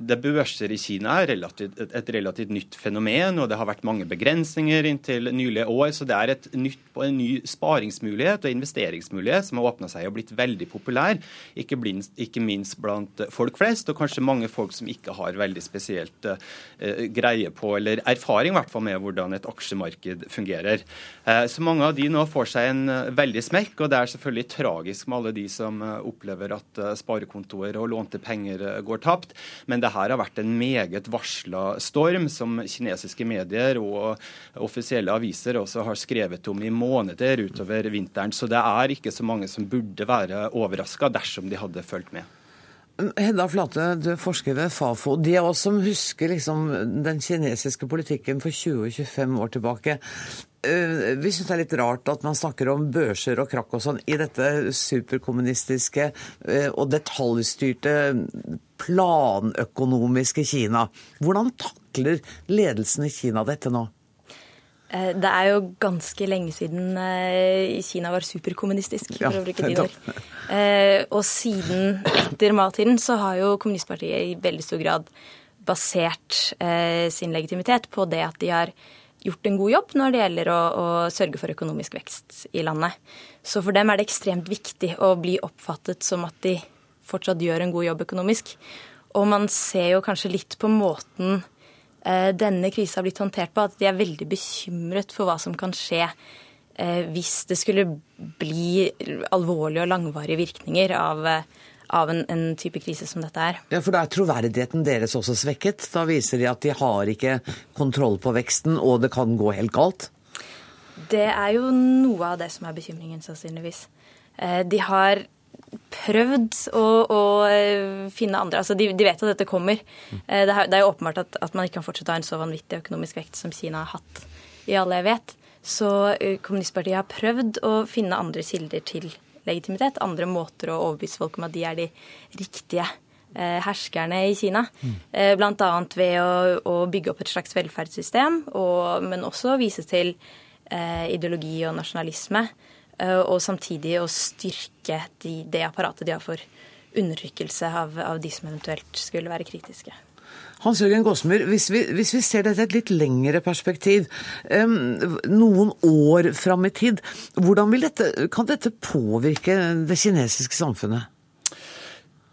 det børser i Kina er relativt, et relativt nytt fenomen, og det har vært mange begrensninger inntil nylige år. Så det er et nytt, en ny sparingsmulighet og investeringsmulighet som har åpna seg og blitt veldig populær. Ikke, blind, ikke, minst blant folk flest, og kanskje mange folk som ikke har veldig spesielt uh, greie på, eller erfaring i hvert fall med hvordan et aksjemarked fungerer. Uh, så mange av de nå får seg en uh, veldig smekk, og det er selvfølgelig tragisk med alle de som opplever at sparekontoer og lånte penger går tapt. men det her har vært en meget varsla storm som kinesiske medier og offisielle aviser også har skrevet om i måneder utover vinteren. Så det er ikke så mange som burde være overraska dersom de hadde fulgt med. Hedda Flate, du forsker ved Fafo. De av oss som husker liksom den kinesiske politikken for 20-25 år tilbake, vi syns det er litt rart at man snakker om børser og krakk og sånn i dette superkommunistiske eh, og detaljstyrte planøkonomiske Kina. Hvordan takler ledelsen i Kina dette nå? Eh, det er jo ganske lenge siden eh, Kina var superkommunistisk, for å bruke dine ord. Eh, og siden etter Mao-tiden så har jo kommunistpartiet i veldig stor grad basert sin legitimitet på det at de har gjort en god jobb når det gjelder å, å, sørge for økonomisk vekst i landet. Så for dem er det ekstremt viktig å bli oppfattet som at de fortsatt gjør en god jobb økonomisk. Og man ser jo kanskje litt på måten eh, denne krisa har blitt håndtert på, at de er veldig bekymret for hva som kan skje eh, hvis det skulle bli alvorlige og langvarige virkninger av, eh, av en, en, type krise som dette er. Ja, For da er troverdigheten deres også svekket? Da viser de at de har ikke kontroll på veksten, og det kan gå helt galt? Det er jo noe av det som er bekymringen, sannsynligvis. De har prøvd å, å, eh, finne andre altså de, de, vet at dette kommer. Eh, det er, det er jo åpenbart at, at, man ikke kan fortsette å ha en så vanvittig økonomisk vekt som Kina har hatt i all vet. Så eh, Kommunistpartiet har prøvd å finne andre kilder til legitimitet. Andre måter å overbevise folk om at de er de riktige herskerne i Kina. Mm. Bl.a. ved å, å, bygge opp et slags velferdssystem, og, men også vise til eh, ideologi og nasjonalisme. Eh, og samtidig å styrke de, det apparatet de har for undertrykkelse av, av, de som eventuelt skulle være kritiske. Hans Jørgen Gåsmyr, hvis vi, hvis vi ser dette i et litt lengre perspektiv, noen år fram i tid, hvordan dette, kan dette påvirke det kinesiske samfunnet?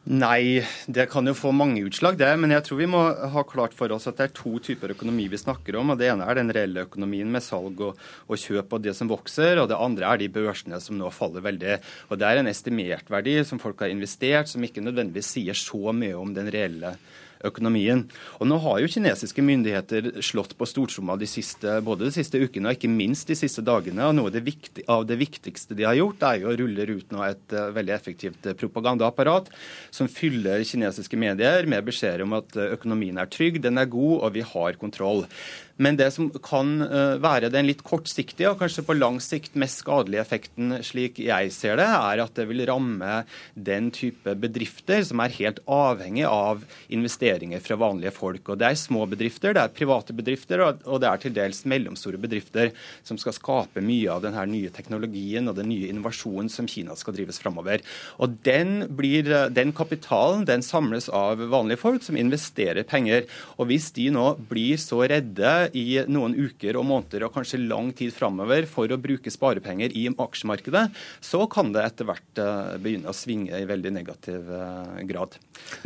Nei, det kan jo få mange utslag, det. Men jeg tror vi må ha klart for oss at det er to typer økonomi vi snakker om. og Det ene er den reelle økonomien med salg og, og kjøp og det som vokser. Og det andre er de børsene som nå faller veldig. Og Det er en estimert verdi som folk har investert, som ikke nødvendigvis sier så mye om den reelle økonomien økonomien. Og Nå har jo kinesiske myndigheter slått på stortromma de siste, både de siste ukene og ikke minst de siste dagene. og Noe av det, viktig, av det viktigste de har gjort, er jo å rulle ut nå et uh, veldig effektivt uh, propagandaapparat som fyller kinesiske medier med beskjeder om at uh, økonomien er trygg, den er god og vi har kontroll. Men det som kan eh, være den litt kortsiktige og kanskje på lang sikt mest skadelige effekten, slik jeg ser det, er at det vil ramme den type bedrifter som er helt avhengig av investeringer fra vanlige folk. Og Det er små bedrifter, det er private bedrifter og det er til dels mellomstore bedrifter som skal skape mye av denne nye teknologien og den nye innovasjonen som Kina skal drives framover. Og den, blir, den kapitalen den samles av vanlige folk som investerer penger. Og Hvis de nå blir så redde i noen uker og måneder og kanskje lang tid framover for å bruke sparepenger i aksjemarkedet, så kan det etter hvert eh, begynne å svinge i veldig negativ eh, grad.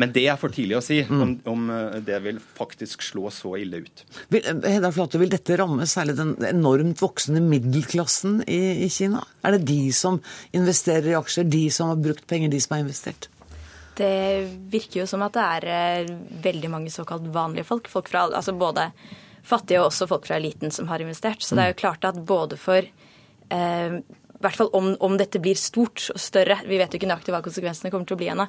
Men det er for tidlig å si mm. om, om eh, det vil faktisk slå så ille ut. Vil, Hedda Flate, vil dette ramme særlig den enormt voksende middelklassen i, i Kina? Er det de som investerer i aksjer, de som har brukt penger, de som har investert? Det virker jo som at det er veldig mange såkalt vanlige folk. folk fra, altså både fattige og også folk fra eliten som har investert. Så det er jo klart at både for eh, i hvert fall om, om, dette blir stort og større. Vi vet jo ikke nøyaktig hva konsekvensene kommer til å bli ennå.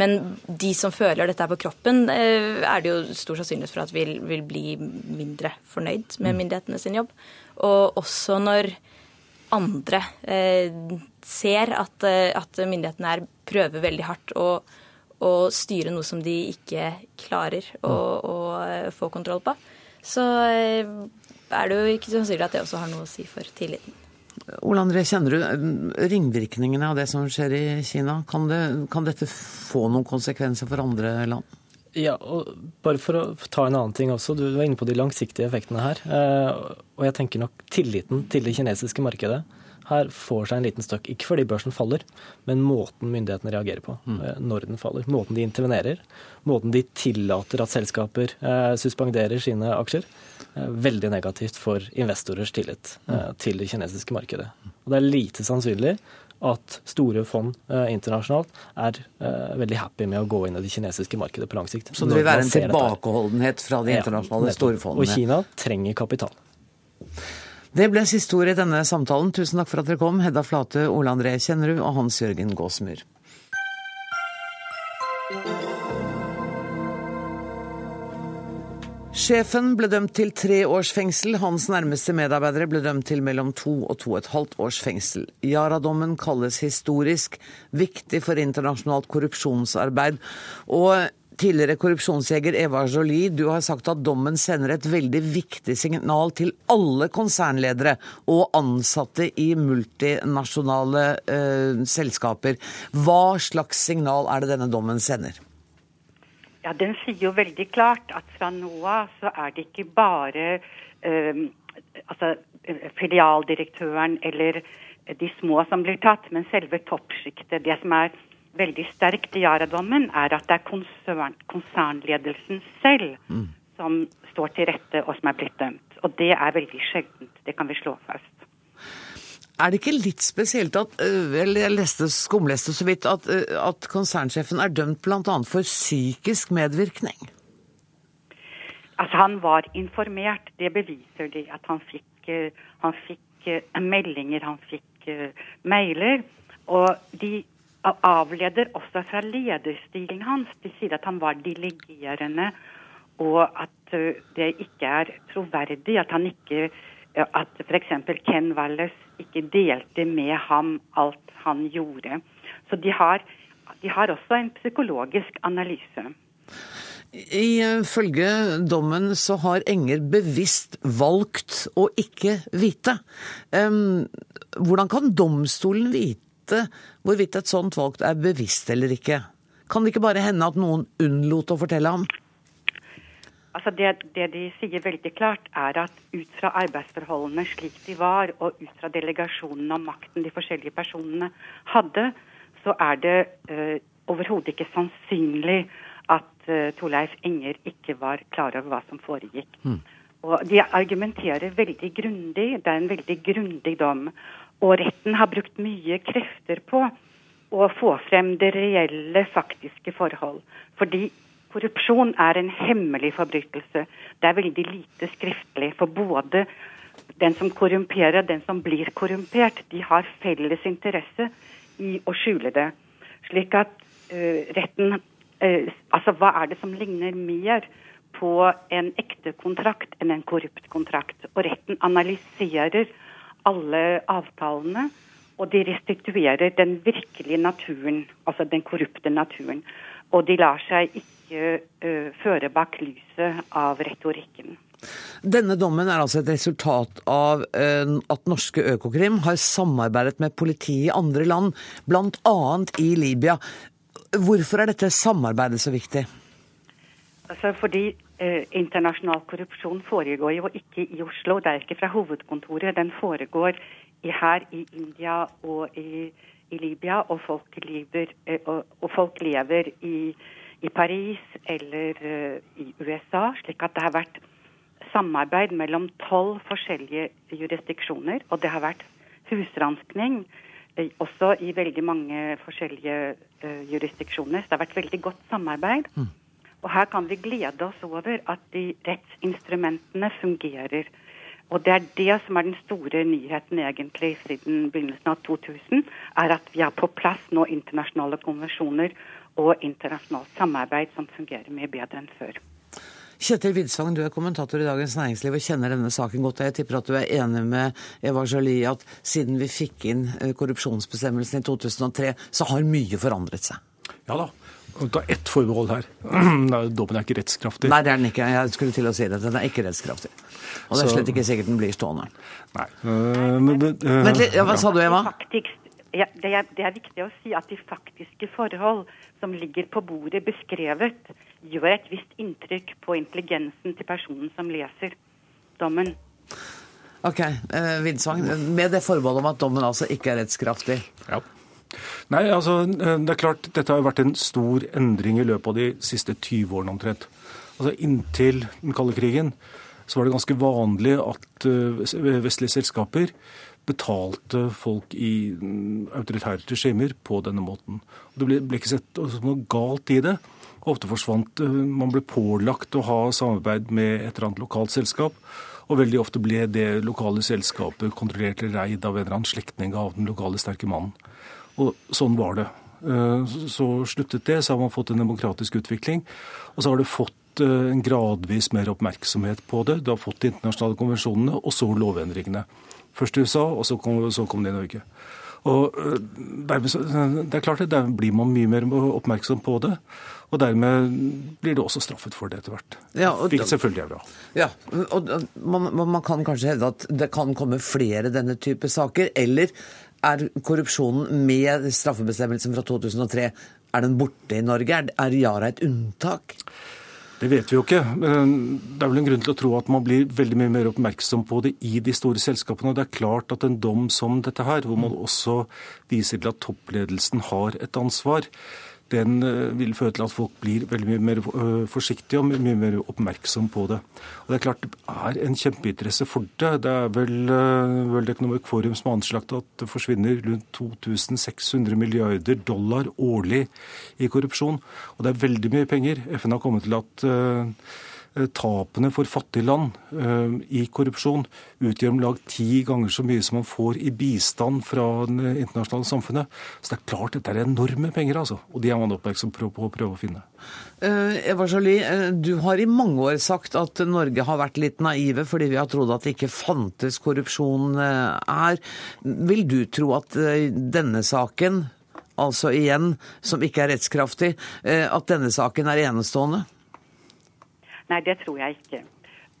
Men de som føler dette på kroppen, eh, er det jo stor sannsynlighet for at vil, vil bli mindre fornøyd med mm. myndighetene sin jobb. Og også når andre eh, ser at, eh, at, myndighetene her prøver veldig hardt å, å styre noe som de ikke klarer å, mm. å eh, få kontroll på så eh, er det jo ikke sannsynlig at det også har noe å si for tilliten. Ole André, kjenner du eh, ringvirkningene av det som skjer i Kina? Kan, det, kan dette få noen konsekvenser for andre land? Ja, og bare for å ta en annen ting også. Du var inne på de langsiktige effektene her. Eh, og jeg tenker nok tilliten til det kinesiske markedet her får seg en liten støkk. Ikke fordi børsen faller, men måten myndighetene reagerer på mm. Eh, når den faller. Måten de intervenerer, måten de tillater at selskaper eh, suspenderer sine aksjer. Eh, veldig negativt for investorers tillit eh, mm. til det kinesiske markedet. Og det er lite sannsynlig at store fond eh, internasjonalt er eh, veldig happy med å gå inn i det kinesiske markedet på lang sikt. Så det vil være en tilbakeholdenhet fra de internasjonale ja, store fondene? Og Kina trenger kapital. Det ble siste ord i denne samtalen. Tusen takk for at dere kom, Hedda Flate, Ole André Kjennerud og Hans Jørgen Gåsmyr. Sjefen ble dømt til tre års fengsel. Hans nærmeste medarbeidere ble dømt til mellom to og to og et halvt års fengsel. Yara-dommen kalles historisk, viktig for internasjonalt korrupsjonsarbeid. Og Tidligere korrupsjonsjeger Eva Jolie, du har sagt at dommen sender et veldig viktig signal til alle konsernledere og ansatte i multinasjonale uh, selskaper. Hva slags signal er det denne dommen sender? Ja, Den sier jo veldig klart at fra nå av så er det ikke bare uh, altså, filialdirektøren eller de små som blir tatt, men selve toppsjiktet. Det som er veldig sterkt i Yara-dommen, er at det er konsern, konsernledelsen selv mm. som står til rette og som er blitt dømt. Og det er veldig sjeldent. Det kan vi slå fast. Er det ikke litt spesielt at vel, jeg leste, skumleste så vidt, at, at konsernsjefen er dømt bl.a. for psykisk medvirkning? Altså, Han var informert. Det beviser de. At han fikk, han fikk meldinger, han fikk mailer. Og de avleder også fra lederstilen hans. De sier at han var delegerende, og at det ikke er troverdig at han ikke At f.eks. Ken Wallace ikke delte med ham alt han gjorde. Så de har, de har også en psykologisk analyse. Ifølge dommen så har Enger bevisst valgt å ikke vite. Hvordan kan domstolen vite hvorvidt et sånt valg er bevisst eller ikke? Kan det ikke bare hende at noen unnlot å fortelle ham? Altså det, det, de sier veldig klart, er at ut fra arbeidsforholdene slik de var, og ut fra delegasjonen og makten de forskjellige personene hadde, så er det uh, overhodet ikke sannsynlig at uh, Torleif Enger ikke var klar over hva som foregikk. Mm. Og De argumenterer veldig grundig. Det er en veldig grundig dom. Og retten har brukt mye krefter på å få frem det reelle, faktiske forhold. Fordi korrupsjon er en hemmelig forbrytelse. Det er veldig lite skriftlig. For både den som korrumperer og den som blir korrumpert, de har felles interesse i å skjule det. Slik at uh, retten uh, Altså, hva er det som ligner mer på en ekte kontrakt enn en korrupt kontrakt? Og retten analyserer alle avtalene, og de restituerer den virkelige naturen, altså den korrupte naturen. Og de lar seg ikke uh, føre bak lyset av retorikken. Denne dommen er altså et resultat av at norske Økokrim har samarbeidet med politiet i andre land, bl.a. i Libya. Hvorfor er dette samarbeidet så viktig? Altså fordi eh, internasjonal korrupsjon foregår jo ikke i Oslo. Det er ikke fra hovedkontoret. Den foregår i, her i India og i, i Libya. Og folk lever, eh, og, og folk lever i, i, Paris eller eh, i USA. Slik at det har vært samarbeid mellom tolv forskjellige jurisdiksjoner. Og det har vært husranskning eh, også i veldig mange forskjellige eh, jurisdiksjoner. Så det har vært veldig godt samarbeid. Mm. Og her kan vi glede oss over at de rettsinstrumentene fungerer. Og det er det som er den store nyheten egentlig siden begynnelsen av 2000, er at vi har på plass nå internasjonale konvensjoner og internasjonalt samarbeid som fungerer mye bedre enn før. Kjetil Widsvang, du er kommentator i Dagens Næringsliv og kjenner denne saken godt. Jeg tipper at du er enig med Eva Jolie at siden vi fikk inn eh, korrupsjonsbestemmelsen i 2003, så har mye forandret seg? Ja da, Ta ett forbehold her. Dommen er ikke rettskraftig. Nei, det er den ikke. Jeg skulle til å si det. Den er ikke rettskraftig. Og det er slett ikke sikkert den blir stående. Nei. Uh, men, uh, Vent litt, ja, hva sa du, Eva? Ja, det, er, det, er, viktig å si at de faktiske forhold som ligger på bordet beskrevet, gjør et visst inntrykk på intelligensen til personen som leser dommen. Ok, uh, Vidsvang, med det forbeholdet om at dommen altså ikke er rettskraftig. Ja. Nei, altså, eh, det er klart, Dette har vært en stor endring i løpet av de siste 20 årene omtrent. Altså, Inntil den kalde krigen så var det ganske vanlig at uh, vestlige selskaper betalte folk i mm, autoritære regimer på denne måten. Det ble, ikke sett noe galt i det. Ofte forsvant uh, Man ble pålagt å ha samarbeid med et eller annet lokalt selskap. Og veldig ofte ble det lokale selskapet kontrollert eller eid av en eller annen slektning av den lokale sterke mannen. Og sånn var det. Eh, så sluttet det, så har man fått en demokratisk utvikling. Og så har det fått eh, en gradvis mer oppmerksomhet på det. Du har fått de internasjonale konvensjonene, og så lovendringene. Først i USA, og så kom, så kom det i Norge. Og eh, dermed, Det er klart det, der blir man mye mer oppmerksom på det. Og dermed blir du også straffet for det etter hvert. Ja, Hvilket selvfølgelig er bra. Ja, og man, man, kan kanskje hevde at det kan komme flere denne type saker. Eller er korrupsjonen med straffebestemmelsen fra 2003 er den borte i Norge? Er, er Yara et unntak? Det vet vi jo ikke. Det er vel en grunn til å tro at man blir veldig mye mer oppmerksom på det i de store selskapene. Det er klart at en dom som dette her, hvor man også viser til at toppledelsen har et ansvar, den eh, vil føre til at folk blir veldig mye mer eh, forsiktige og mye mer oppmerksom på det. Og Det er klart det er en kjempeinteresse for det. Det er vel eh, World Economic Forum som har anslagt at det forsvinner rundt 2600 milliarder dollar årlig i korrupsjon. Og det er veldig mye penger. FN har kommet til at tapene for fattige land uh, i korrupsjon utgjør om lag ti ganger så mye som man får i bistand fra det internasjonale samfunnet. Så det er klart dette er enorme penger, altså. Og de er man oppmerksom på, å prøve å finne. Uh, Eva Jolie, du har i mange år sagt at Norge har vært litt naive fordi vi har trodd at det ikke fantes korrupsjon her. Vil du tro at denne saken, altså igjen, som ikke er rettskraftig, at denne saken er enestående? Nei, det tror jeg ikke.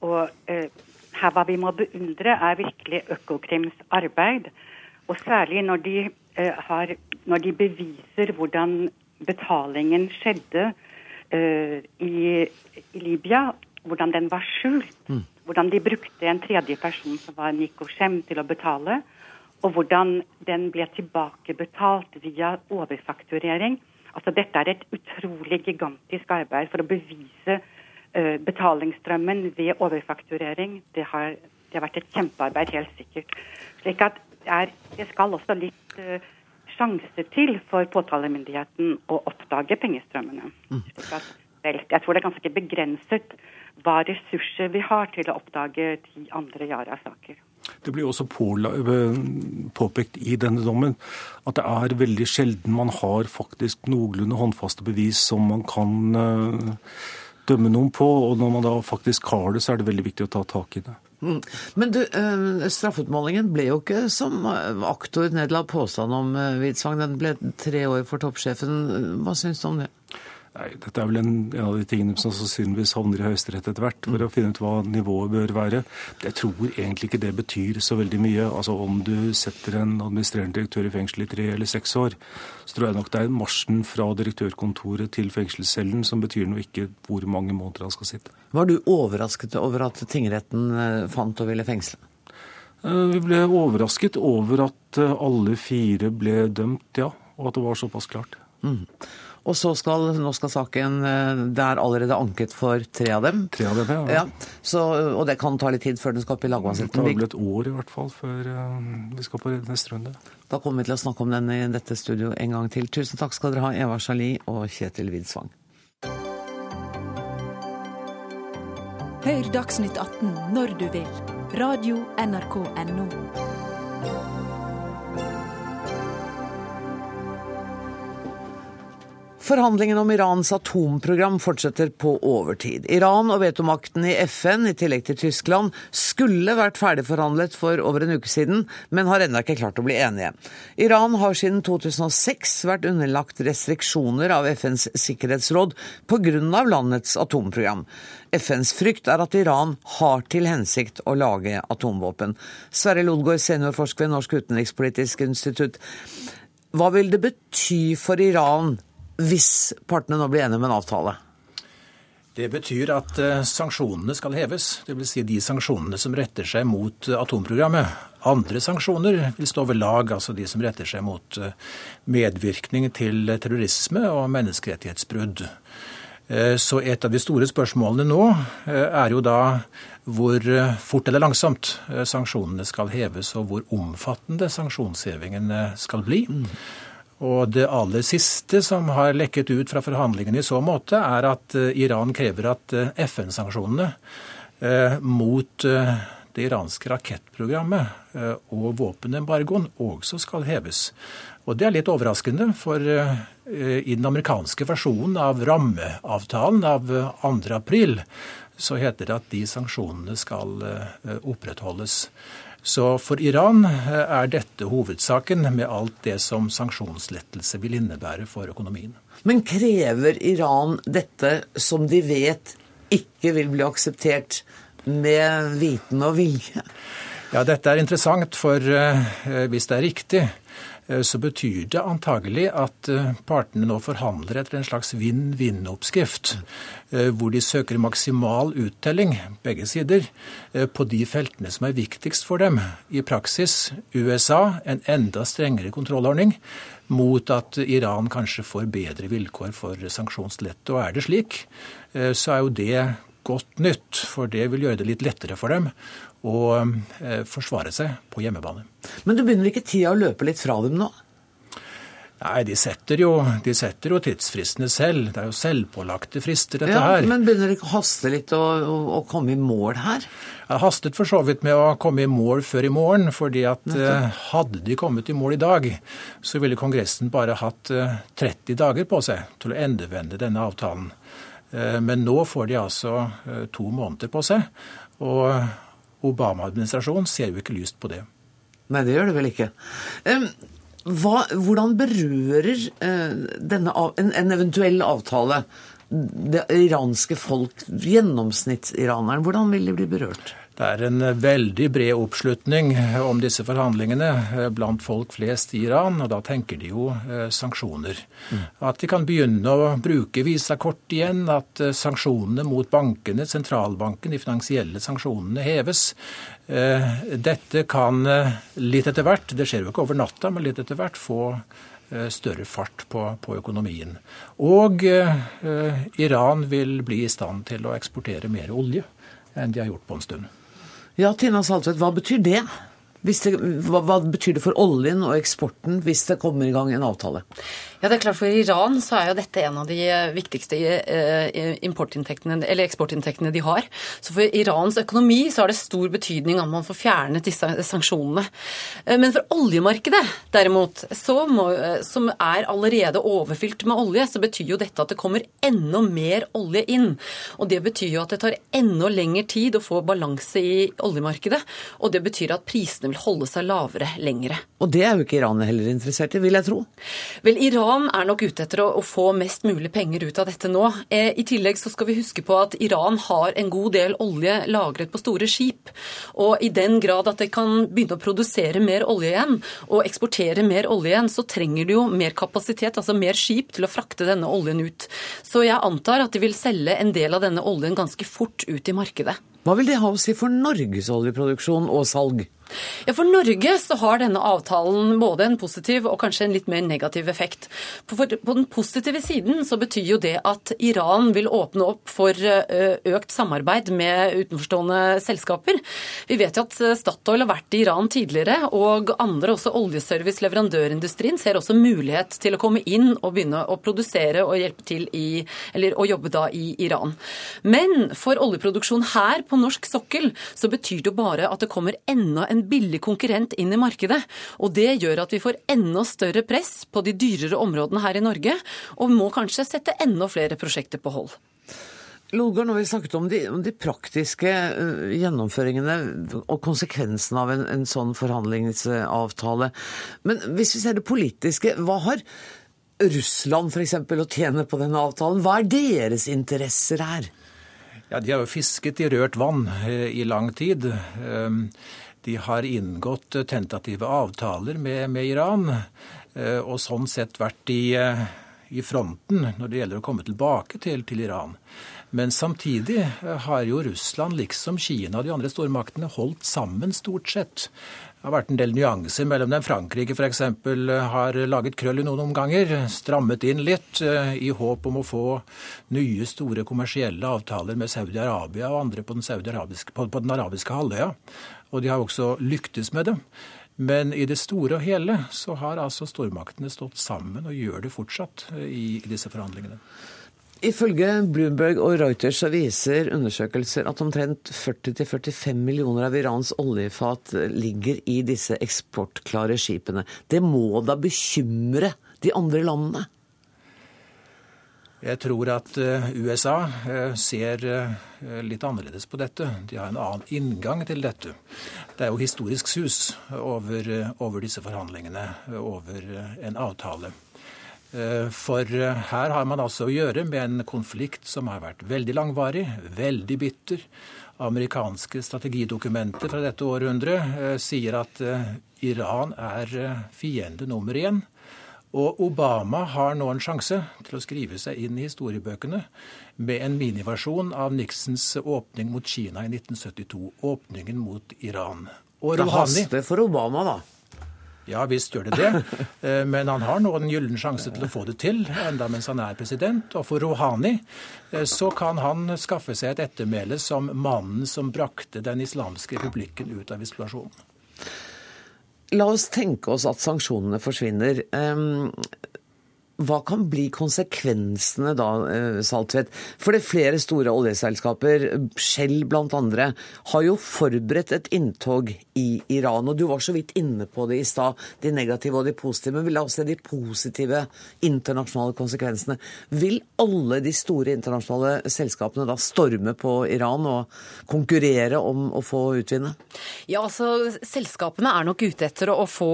Og eh, her hva vi må beundre, er virkelig Økokrims arbeid. Og særlig når de, eh, har, når de beviser hvordan betalingen skjedde eh, i, i, Libya. Hvordan den var skjult. Mm. Hvordan de brukte en tredje person som var Nico Shem, til å betale. Og hvordan den ble tilbakebetalt via overfakturering. Altså Dette er et utrolig gigantisk arbeid for å bevise betalingsstrømmen ved overfakturering, det har, det har, vært et kjempearbeid, helt sikkert. Slik at det, er, det skal også litt uh, sjanse til for påtalemyndigheten å oppdage pengestrømmene. Mm. At, vel, jeg tror det er ganske begrenset hva ressurser vi har til å oppdage ti andre Yara-saker. Det blir også eh, påpekt i denne dommen at det er veldig sjelden man har faktisk noenlunde håndfaste bevis som man kan uh, dømme noen på. Og når man da faktisk har det, så er det veldig viktig å ta tak i det. Mm. Men du, straffutmålingen straffeutmålingen ble jo ikke som aktor nedla påstand om hvitsvang. Eh, Den ble tre år for toppsjefen. Hva syns du om det? Nei, Dette er vel en, en, av de tingene som sannsynligvis havner i Høyesterett etter hvert, for å finne ut hva nivået bør være. Jeg tror egentlig ikke det betyr så veldig mye. Altså Om du setter en administrerende direktør i fengsel i tre eller seks år, så tror jeg nok det er marsjen fra direktørkontoret til fengselscellen som betyr noe, ikke hvor mange måneder han skal sitte. Var du overrasket over at tingretten eh, fant og ville fengsle? Eh, vi ble overrasket over at eh, alle fire ble dømt, ja. Og at det var såpass klart. Mm. Og så skal, nå skal saken eh, Det er allerede anket for tre av dem. Tre av dem, ja. ja. Så, og det kan ta litt tid før den skal opp i lagmannsretten. Det tar vel et år i hvert fall før uh, vi skal på neste runde. Da kommer vi til å snakke om den i dette studio en gang til. Tusen takk skal dere ha, Eva Sjali og Kjetil Widsvang. Hør Dagsnytt 18 når du vil. Radio NRK Radio.nrk.no. Forhandlingene om Irans atomprogram fortsetter på overtid. Iran og vetomakten i FN, i tillegg til Tyskland, skulle vært ferdigforhandlet for over en uke siden, men har ennå ikke klart å bli enige. Iran har siden 2006 vært underlagt restriksjoner av FNs sikkerhetsråd pga. landets atomprogram. FNs frykt er at Iran har til hensikt å lage atomvåpen. Sverre Lodgaard, seniorforsker ved Norsk utenrikspolitisk institutt. Hva vil det bety for Iran hvis partene nå blir enige om en avtale? Det betyr at eh, sanksjonene skal heves, dvs. Si de sanksjonene som retter seg mot eh, atomprogrammet. Andre sanksjoner vil stå ved lag, altså de som retter seg mot eh, medvirkning til terrorisme og menneskerettighetsbrudd. Så et av de store spørsmålene nå er jo da hvor fort eller langsomt sanksjonene skal heves, og hvor omfattende sanksjonshevingen skal bli. Og det aller siste som har lekket ut fra forhandlingene i så måte, er at eh, Iran krever at eh, FN-sanksjonene eh, mot det iranske rakettprogrammet og våpenembargoen også skal heves. Og det er litt overraskende, for i den amerikanske versjonen av rammeavtalen av 2. april så heter det at de sanksjonene skal opprettholdes. Så for Iran eh, er dette hovedsaken, med alt det som sanksjonslettelse vil innebære for økonomien. Men krever Iran dette som de vet ikke vil bli akseptert, med viten og vilje? Ja, dette er interessant, for eh, hvis det er riktig, så betyr det antagelig at eh, partene nå forhandler etter en slags vinn-vinn-oppskrift, eh, hvor de søker maksimal uttelling, begge sider, på de feltene som er viktigst for dem. I praksis USA en enda strengere kontrollordning mot at Iran kanskje får bedre vilkår for sanksjonslette. Og er det slik, så er jo det godt nytt, for det vil gjøre det litt lettere for dem å forsvare seg på hjemmebane. Men du begynner ikke tida å løpe litt fra dem nå? Nei, de setter, jo, de setter jo tidsfristene selv. Det er jo selvpålagte frister, dette ja, her. Men begynner det ikke å haste litt å, å, å komme i mål her? Jeg hastet for så vidt med å komme i mål før i morgen, fordi at eh, hadde de kommet i mål i dag, så ville Kongressen bare hatt eh, 30 dager på seg til å endevende denne avtalen. Eh, men nå får de altså eh, to måneder på seg, og Obama-administrasjonen ser jo ikke lyst på det. Nei, det gjør det vel ikke. Hva, hvordan berører uh, denne, en, en, eventuell avtale det iranske folk, gjennomsnittsiraneren? Hvordan vil de bli berørt? Det er en veldig bred oppslutning om disse forhandlingene eh, blant folk flest i Iran, og da tenker de jo eh, sanksjoner. Mm. At de kan begynne å bruke visakort igjen, at eh, sanksjonene mot bankene, sentralbanken, de finansielle sanksjonene heves. Dette kan litt etter hvert, det skjer jo ikke over natta, men litt etter hvert få større fart på, på økonomien. Og Iran vil bli i stand til å eksportere mer olje enn de har gjort på en stund. Ja, Tina Saltvedt, hva betyr det? det hva, hva, betyr det for oljen og eksporten hvis det kommer i gang en avtale? Ja, det er klart For Iran så er jo dette en av de eh, viktigste eh, eller eksportinntektene de har. Så for Irans økonomi så har det stor betydning at man får fjernet disse sanksjonene. Eh, men for oljemarkedet derimot, må, som er allerede overfylt med olje, så betyr jo dette at det kommer enda mer olje inn. Og det betyr jo at det tar enda lengre tid å få balanse i oljemarkedet. Og det betyr at prisene vil holde seg lavere lengre. Og det er jo ikke Iran heller interessert i, vil jeg tro? Vel, Iran Iran er nok ute etter å, få mest mulig penger ut av dette nå. Eh, I tillegg så skal vi huske på at Iran har en god del olje lagret på store skip. Og i den grad at de kan begynne å produsere mer olje igjen, og eksportere mer olje igjen, så trenger de jo mer kapasitet, altså mer skip, til å frakte denne oljen ut. Så jeg antar at de vil selge en del av denne oljen ganske fort ut i markedet. Hva vil det ha å si for Norges oljeproduksjon og salg? Ja, For Norge så har denne avtalen både en positiv og kanskje en litt mer negativ effekt. På den positive siden så betyr jo det at Iran vil åpne opp for økt samarbeid med utenforstående selskaper. Vi vet jo at Statoil har vært i Iran tidligere, og andre, også oljeservice, leverandørindustrien, ser også mulighet til å komme inn og begynne å produsere og hjelpe til i, eller å jobbe da i Iran. Men for oljeproduksjon her på norsk sokkel så betyr det jo bare at det kommer enda en billig konkurrent inn i markedet. Og det gjør at vi får enda større press på de dyrere områdene her i Norge, og må kanskje sette enda flere prosjekter på hold. Lodgaard, nå har vi snakket om de, om de praktiske uh, gjennomføringene og konsekvensene av en, en sånn forhandlingsavtale. Men hvis vi ser det politiske, hva har Russland f.eks. å tjene på denne avtalen? Hva er deres interesser her? Ja, De har jo fisket i rørt vann eh, i lang tid. Ehm, de har inngått tentative avtaler med, med Iran, eh, og sånn sett vært i, eh, i, fronten når det gjelder å komme tilbake til, til Iran. Men samtidig eh, har jo Russland, liksom Kina og de andre stormaktene, holdt sammen stort sett. Det har vært en del nyanser mellom dem. Frankrike f.eks. har laget krøll i noen omganger, strammet inn litt i håp om å få nye, store kommersielle avtaler med Saudi-Arabia og andre på den, på, på den arabiske halvøya og de har også lyktes med det. Men i det store og hele så har altså stormaktene stått sammen og gjør det fortsatt eh, i, disse forhandlingene. Ifølge Bloomberg og Reuters så viser undersøkelser at omtrent 40-45 millioner av Irans oljefat ligger i disse eksportklare skipene. Det må da bekymre de andre landene? Jeg tror at eh, USA eh, ser eh, litt annerledes på dette. De har en annen inngang til dette. Det er jo historisk sus over, over disse forhandlingene, over en avtale. For her har man altså å gjøre med en konflikt som har vært veldig langvarig, veldig bitter. Amerikanske strategidokumenter fra dette århundret sier at Iran er fiende nummer én. Og Obama har nå en sjanse til å skrive seg inn i historiebøkene med en miniversjon av Nixons åpning mot Kina i 1972. Åpningen mot Iran. Og det haster for Obama, da? Ja visst gjør det det. Eh, men han har nå en gyllen sjanse til å få det til, enda mens han er president. Og for Rouhani eh, så kan han skaffe seg et ettermæle som mannen som brakte Den islamske republikken ut av isolasjon. La oss tenke oss at sanksjonene forsvinner. Hva kan bli konsekvensene da, eh, Saltvedt? For det flere store oljeselskaper, Shell blant andre, har jo forberedt et inntog i Iran. Og du var så vidt inne på det i stad, de negative og de positive. Men vi la oss se de positive internasjonale konsekvensene. Vil alle de store internasjonale selskapene da storme på Iran og konkurrere om å få utvinne? Ja, altså Selskapene er nok ute etter å få,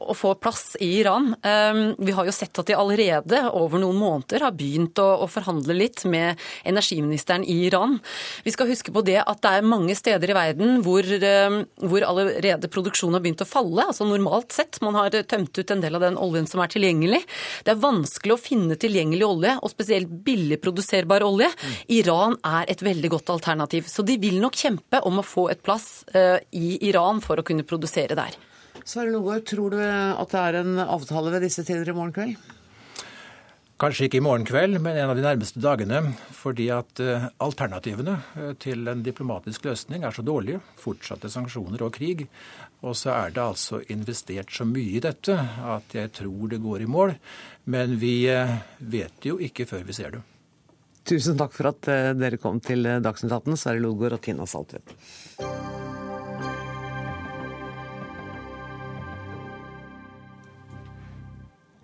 å få plass i Iran. Um, vi har jo sett at de allerede over noen måneder har begynt å, å, forhandle litt med energiministeren i Iran. Vi skal huske på det at det er mange steder i verden hvor, um, hvor allerede produksjonen har begynt å falle. altså Normalt sett. Man har tømt ut en del av den oljen som er tilgjengelig. Det er vanskelig å finne tilgjengelig olje, og spesielt billig produserbar olje. Iran er et veldig godt alternativ. Så de vil nok kjempe om å få et plass uh, i Iran for å kunne produsere der. Sverre Logård, tror du at det er en avtale ved disse tider i morgen kveld? Kanskje ikke i morgen kveld, men en av de nærmeste dagene. Fordi at eh, alternativene eh, til en diplomatisk løsning er så dårlige. Fortsatte sanksjoner og krig. Og så er det altså investert så mye i dette at jeg tror det går i mål. Men vi vet vet jo ikke før vi ser det. Tusen takk for at dere kom til Dagsnytt 18, Sverre Lodgaard og Tina Saltvedt.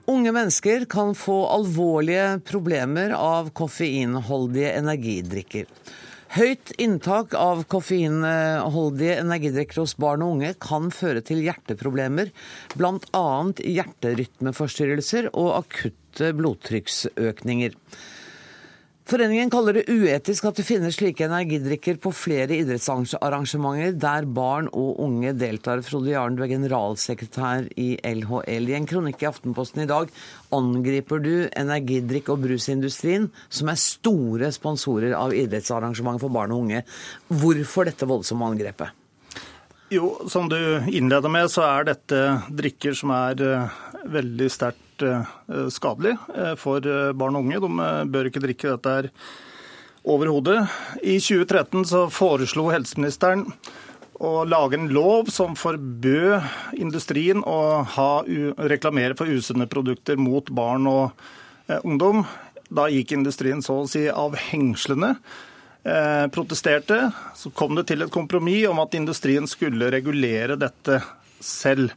Unge mennesker kan få alvorlige problemer av koffeinholdige energidrikker. Høyt inntak av koffeinholdige energidrikker hos barn og unge kan føre til hjerteproblemer, bl.a. hjerterytmeforstyrrelser og akutte blodtrykksøkninger. Foreningen kaller det uetisk at det finnes slike energidrikker på flere idrettsarrangementer der barn og unge deltar. Frode Jaren, du er generalsekretær i LHL. I en kronikk i Aftenposten i dag angriper du energidrikk- og brusindustrien, som er store sponsorer av idrettsarrangementer for barn og unge. Hvorfor dette voldsomme angrepet? Jo, som du innleder med, så er dette drikker som er eh, veldig sterkt Eh, skadelig eh, for eh, barn og unge. De bør ikke drikke dette her overhodet. I 2013 så foreslo helseministeren å lage en lov som forbød industrien å ha, reklamere for usunne produkter mot barn og ungdom. Da gikk industrien så å si av hengslene. Protesterte. Så kom det til et kompromiss om at industrien skulle regulere dette selv.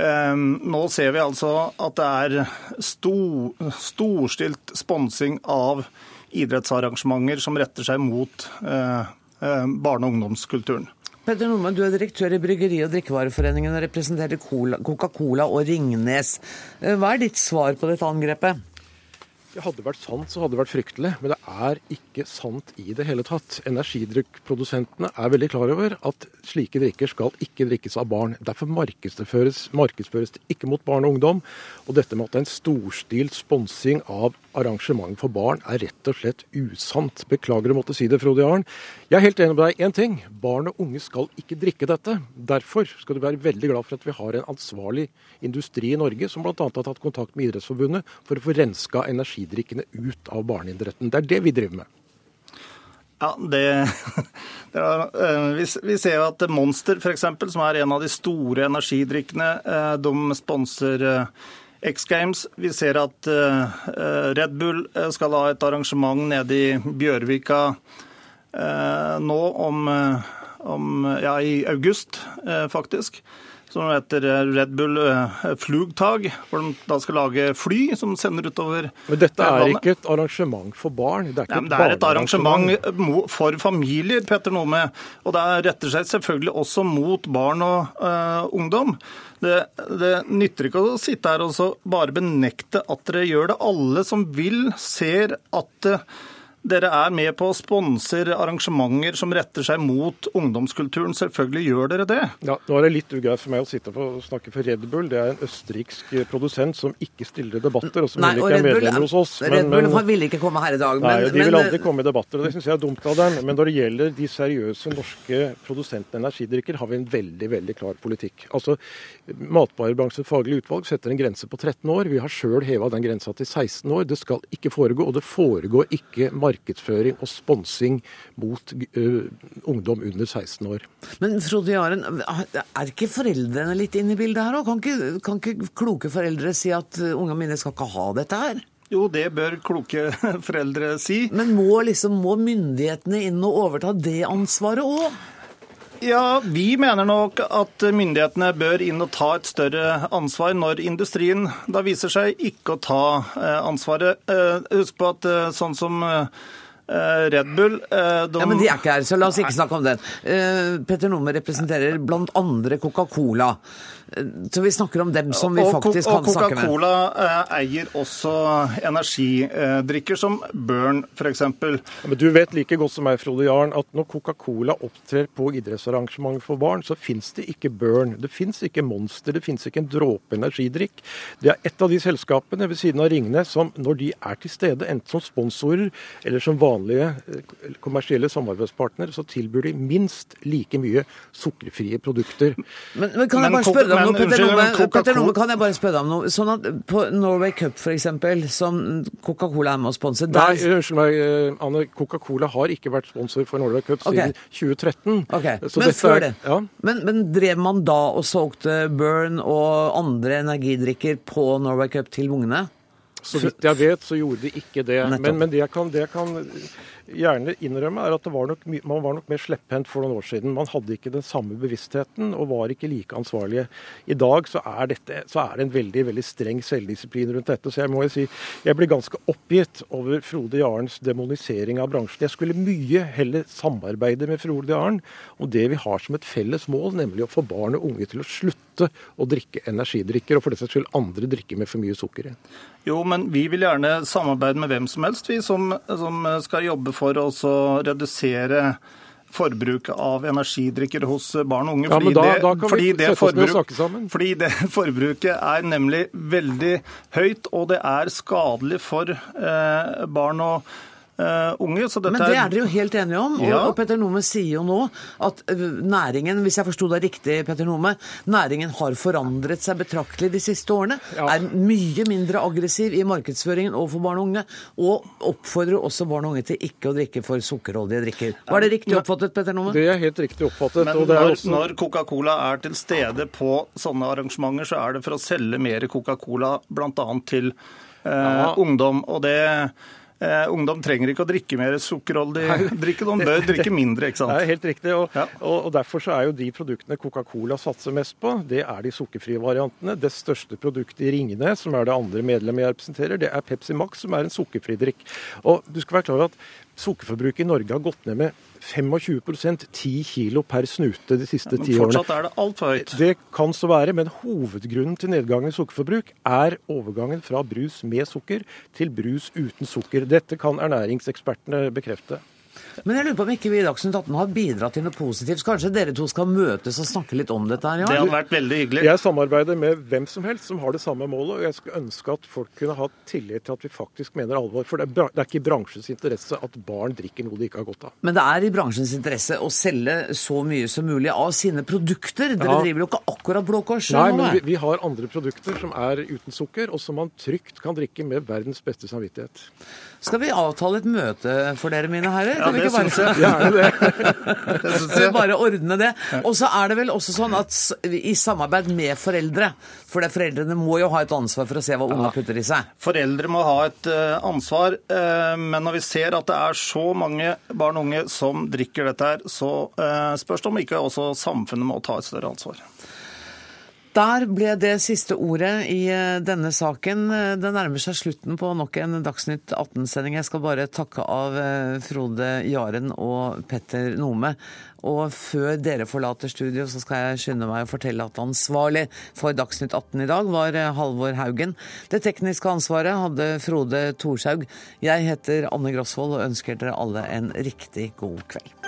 Ehm, nå ser vi altså at det er stor, storstilt sponsing av idrettsarrangementer som retter seg mot eh, eh, barne- og ungdomskulturen. Petter Nordmann, du er direktør i Bryggeri- og drikkevareforeningen og representerer Coca-Cola og Ringnes. Eh, hva er ditt svar på dette angrepet? Det hadde vært sant, så hadde det vært fryktelig. Men det er ikke sant i det hele tatt. Energidrikkprodusentene er veldig klar over at slike drikker skal ikke drikkes av barn. Derfor markedsføres, markedsføres det ikke mot barn og ungdom. Og dette med at det er en storstilt sponsing av arrangement for barn er rett og slett usant. Beklager å måtte si det, Frode Jarn. Jeg er helt enig med deg. Én ting. Barn og unge skal ikke drikke dette. Derfor skal du være veldig glad for at vi har en ansvarlig industri i Norge som bl.a. har tatt kontakt med Idrettsforbundet for å få renska energidrikkene ut av barneidretten. Det er det vi driver med. Ja, det, det er, eh, vi, vi, ser jo at Monster, f.eks., som er en av de store energidrikkene, eh, de sponser eh, X Games. Vi ser at uh, Red Bull eh, skal ha et arrangement nede i Bjørvika uh, nå om, om, ja, i august, faktisk som heter Red Bull Flugtag, hvor de da skal lage fly som sender utover Men dette er landet. ikke et arrangement for barn? Det er, Nei, det er et arrangement for familier, Petter Nome. Og det retter seg selvfølgelig også mot barn og uh, ungdom. Det, det, nytter ikke å sitte her og bare benekte at dere gjør det. Alle som vil, ser at dere er med på å sponse arrangementer som retter seg mot ungdomskulturen. Selvfølgelig gjør dere det. Ja, Nå er det litt ugreit for meg å sitte og snakke for Red Bull. Det er en østerriksk produsent som ikke stiller i debatter, og som nei, heller ikke er medlemmer hos oss. Red Bull men, vil ikke komme her i dag. Nei, men, de vil aldri komme i debatter, og det syns jeg er dumt av dem. Men når det gjelder de seriøse norske produsentene energidrikker, har vi en veldig, veldig klar politikk. Altså, Matvarebransjens faglige utvalg setter en grense på 13 år. Vi har sjøl heva den grensa til 16 år. Det skal ikke foregå, og det foregår ikke marked markedsføring og sponsing mot uh, ungdom under 16 år. Men Frode Jaren, er ikke foreldrene litt inne i bildet her òg? Kan, kan, ikke kloke foreldre si at ungene mine skal ikke ha dette her? Jo, det bør kloke foreldre si. Men må, liksom, må myndighetene inn og overta det ansvaret òg? Ja, Vi mener nok at myndighetene bør inn og ta et større ansvar når industrien da viser seg ikke å ta eh, ansvaret. Eh, husk på at eh, sånn som Red Bull de... Ja, Men de er ikke her, så la oss ikke snakke om den. Petter Numme representerer bl.a. Coca-Cola. Så vi snakker om dem som vi faktisk kan snakke med. Og Coca-Cola eh, eier også energidrikker som Burn, f.eks. Men du vet like godt som meg, Frode Jarn, at når Coca-Cola opptrer på idrettsarrangement for barn, så fins det ikke Burn. Det fins ikke Monster, det fins ikke en dråpe energidrikk. Det er et av de selskapene ved siden av Ringnes som når de er til stede, enten som sponsorer eller som vanlige eh, kommersielle samarbeidspartnere, så tilbyr de minst like mye sukkerfrie produkter. Men, men kan jeg bare spørre deg noe, Petter Nome, Petter Nome, kan jeg bare spørre deg om noe? Sånn at På Norway Cup f.eks., som Coca-Cola er med å sponse der... Nei, unnskyld meg, eh, Anne. Coca-Cola har ikke vært sponsor for Norway Cup okay. siden 2013. Okay. men før er, det. Ja. Men, men, drev man da og solgte Burn og andre energidrikker på Norway Cup til ungene? Så vidt jeg vet, så gjorde de ikke det. Men, men det, jeg kan, det jeg kan gjerne innrømme, er at var nok, man var nok mer slepphendt for noen år siden. Man hadde ikke den samme bevisstheten og var ikke like ansvarlige. I dag så er, dette, så er det en veldig veldig streng selvdisiplin rundt dette. Så jeg må jo si jeg blir ganske oppgitt over Frode Jarens demonisering av bransjen. Jeg skulle mye heller samarbeide med Frode Jaren om det vi har som et felles mål, nemlig å få barn og unge til å slutte å drikke energidrikker, og for det saks skyld andre drikker med for mye sukker i. Jo, men vi vil gjerne samarbeide med hvem som helst, vi som, som skal jobbe for å redusere forbruket av energidrikker hos barn og unge. Fordi, ja, da, da det, fordi, det forbruk, fordi, det, forbruket er nemlig veldig høyt, og det er skadelig for eh, barn og unge unge. Men det er dere jo helt enige om. Ja. Og, Petter Nome sier jo nå at eh, næringen, hvis jeg forsto deg riktig, Petter Nome, næringen har forandret seg betraktelig de siste årene. Ja. Er mye mindre aggressiv i markedsføringen overfor barn og unge. Og oppfordrer også barn og unge til ikke å drikke for sukkerholdige drikker. Var det riktig oppfattet, Petter Nome? Det er helt riktig oppfattet. Men når, også... når Coca-Cola er til stede på sånne arrangementer, så er det for å selge mer Coca-Cola bl.a. til eh, ja. ungdom. og det Eh, ungdom trenger ikke å drikke mer sukkerholdig drikke, de bør drikke mindre. ikke sant? Det er helt riktig, og, ja. og, Derfor så er jo de produktene Coca-Cola satser mest på, det er de sukkerfrie variantene. Det største produktet i Ringene, som er det andre medlemmet jeg representerer, det er Pepsi Max, som er en sukkerfri drikk. Og du skal være klar over at Sukkerforbruket i Norge har gått ned med 25% 10 kilo per snute de siste ti ja, årene. Fortsatt er det altfor høyt. Det kan så være, men hovedgrunnen til nedgangen i sukkerforbruk er overgangen fra brus med sukker til brus uten sukker. Dette kan ernæringsekspertene bekrefte. Men jeg lurer på om ikke vi i Dagsnytt 18 har bidratt til noe positivt. Kanskje dere to skal møtes og snakke litt om dette her? Ja? Det hadde vært veldig hyggelig. Jeg samarbeider med hvem som helst som har det samme målet. Og jeg skulle ønske at folk kunne ha tillit til at vi faktisk mener alvor. For det er, det er ikke i bransjens interesse at barn drikker noe de ikke har godt av. Men det er i bransjens interesse å selge så mye som mulig av sine produkter. Dere ja. driver jo ikke akkurat Blå Kors? Nei, men vi, vi har andre produkter som er uten sukker, og som man trygt kan drikke med verdens beste samvittighet. Skal vi avtale et møte for dere, mine herrer? Ja, det syns jeg. Gjerne det. det Skal vi bare ordne det? Og så er det vel også sånn at i samarbeid med foreldre, for foreldrene må jo ha et ansvar for å se hva unga putter i seg. Foreldre må ha et uh, ansvar, uh, men når vi ser at det er så mange barn og unge som drikker dette her, så uh, spørs det om ikke også samfunnet må ta et større ansvar. Der ble det siste ordet i eh, denne saken. Det nærmer seg slutten på nok en Dagsnytt 18-sending. Jeg skal bare takke av eh, Frode Jaren og Petter Nome. Og før dere forlater studio, så skal jeg skynde meg å fortelle at ansvarlig for Dagsnytt 18 i dag var eh, Halvor Haugen. Det tekniske ansvaret hadde Frode Thorshaug. Jeg heter Anne Grosvold og ønsker dere alle en riktig god kveld.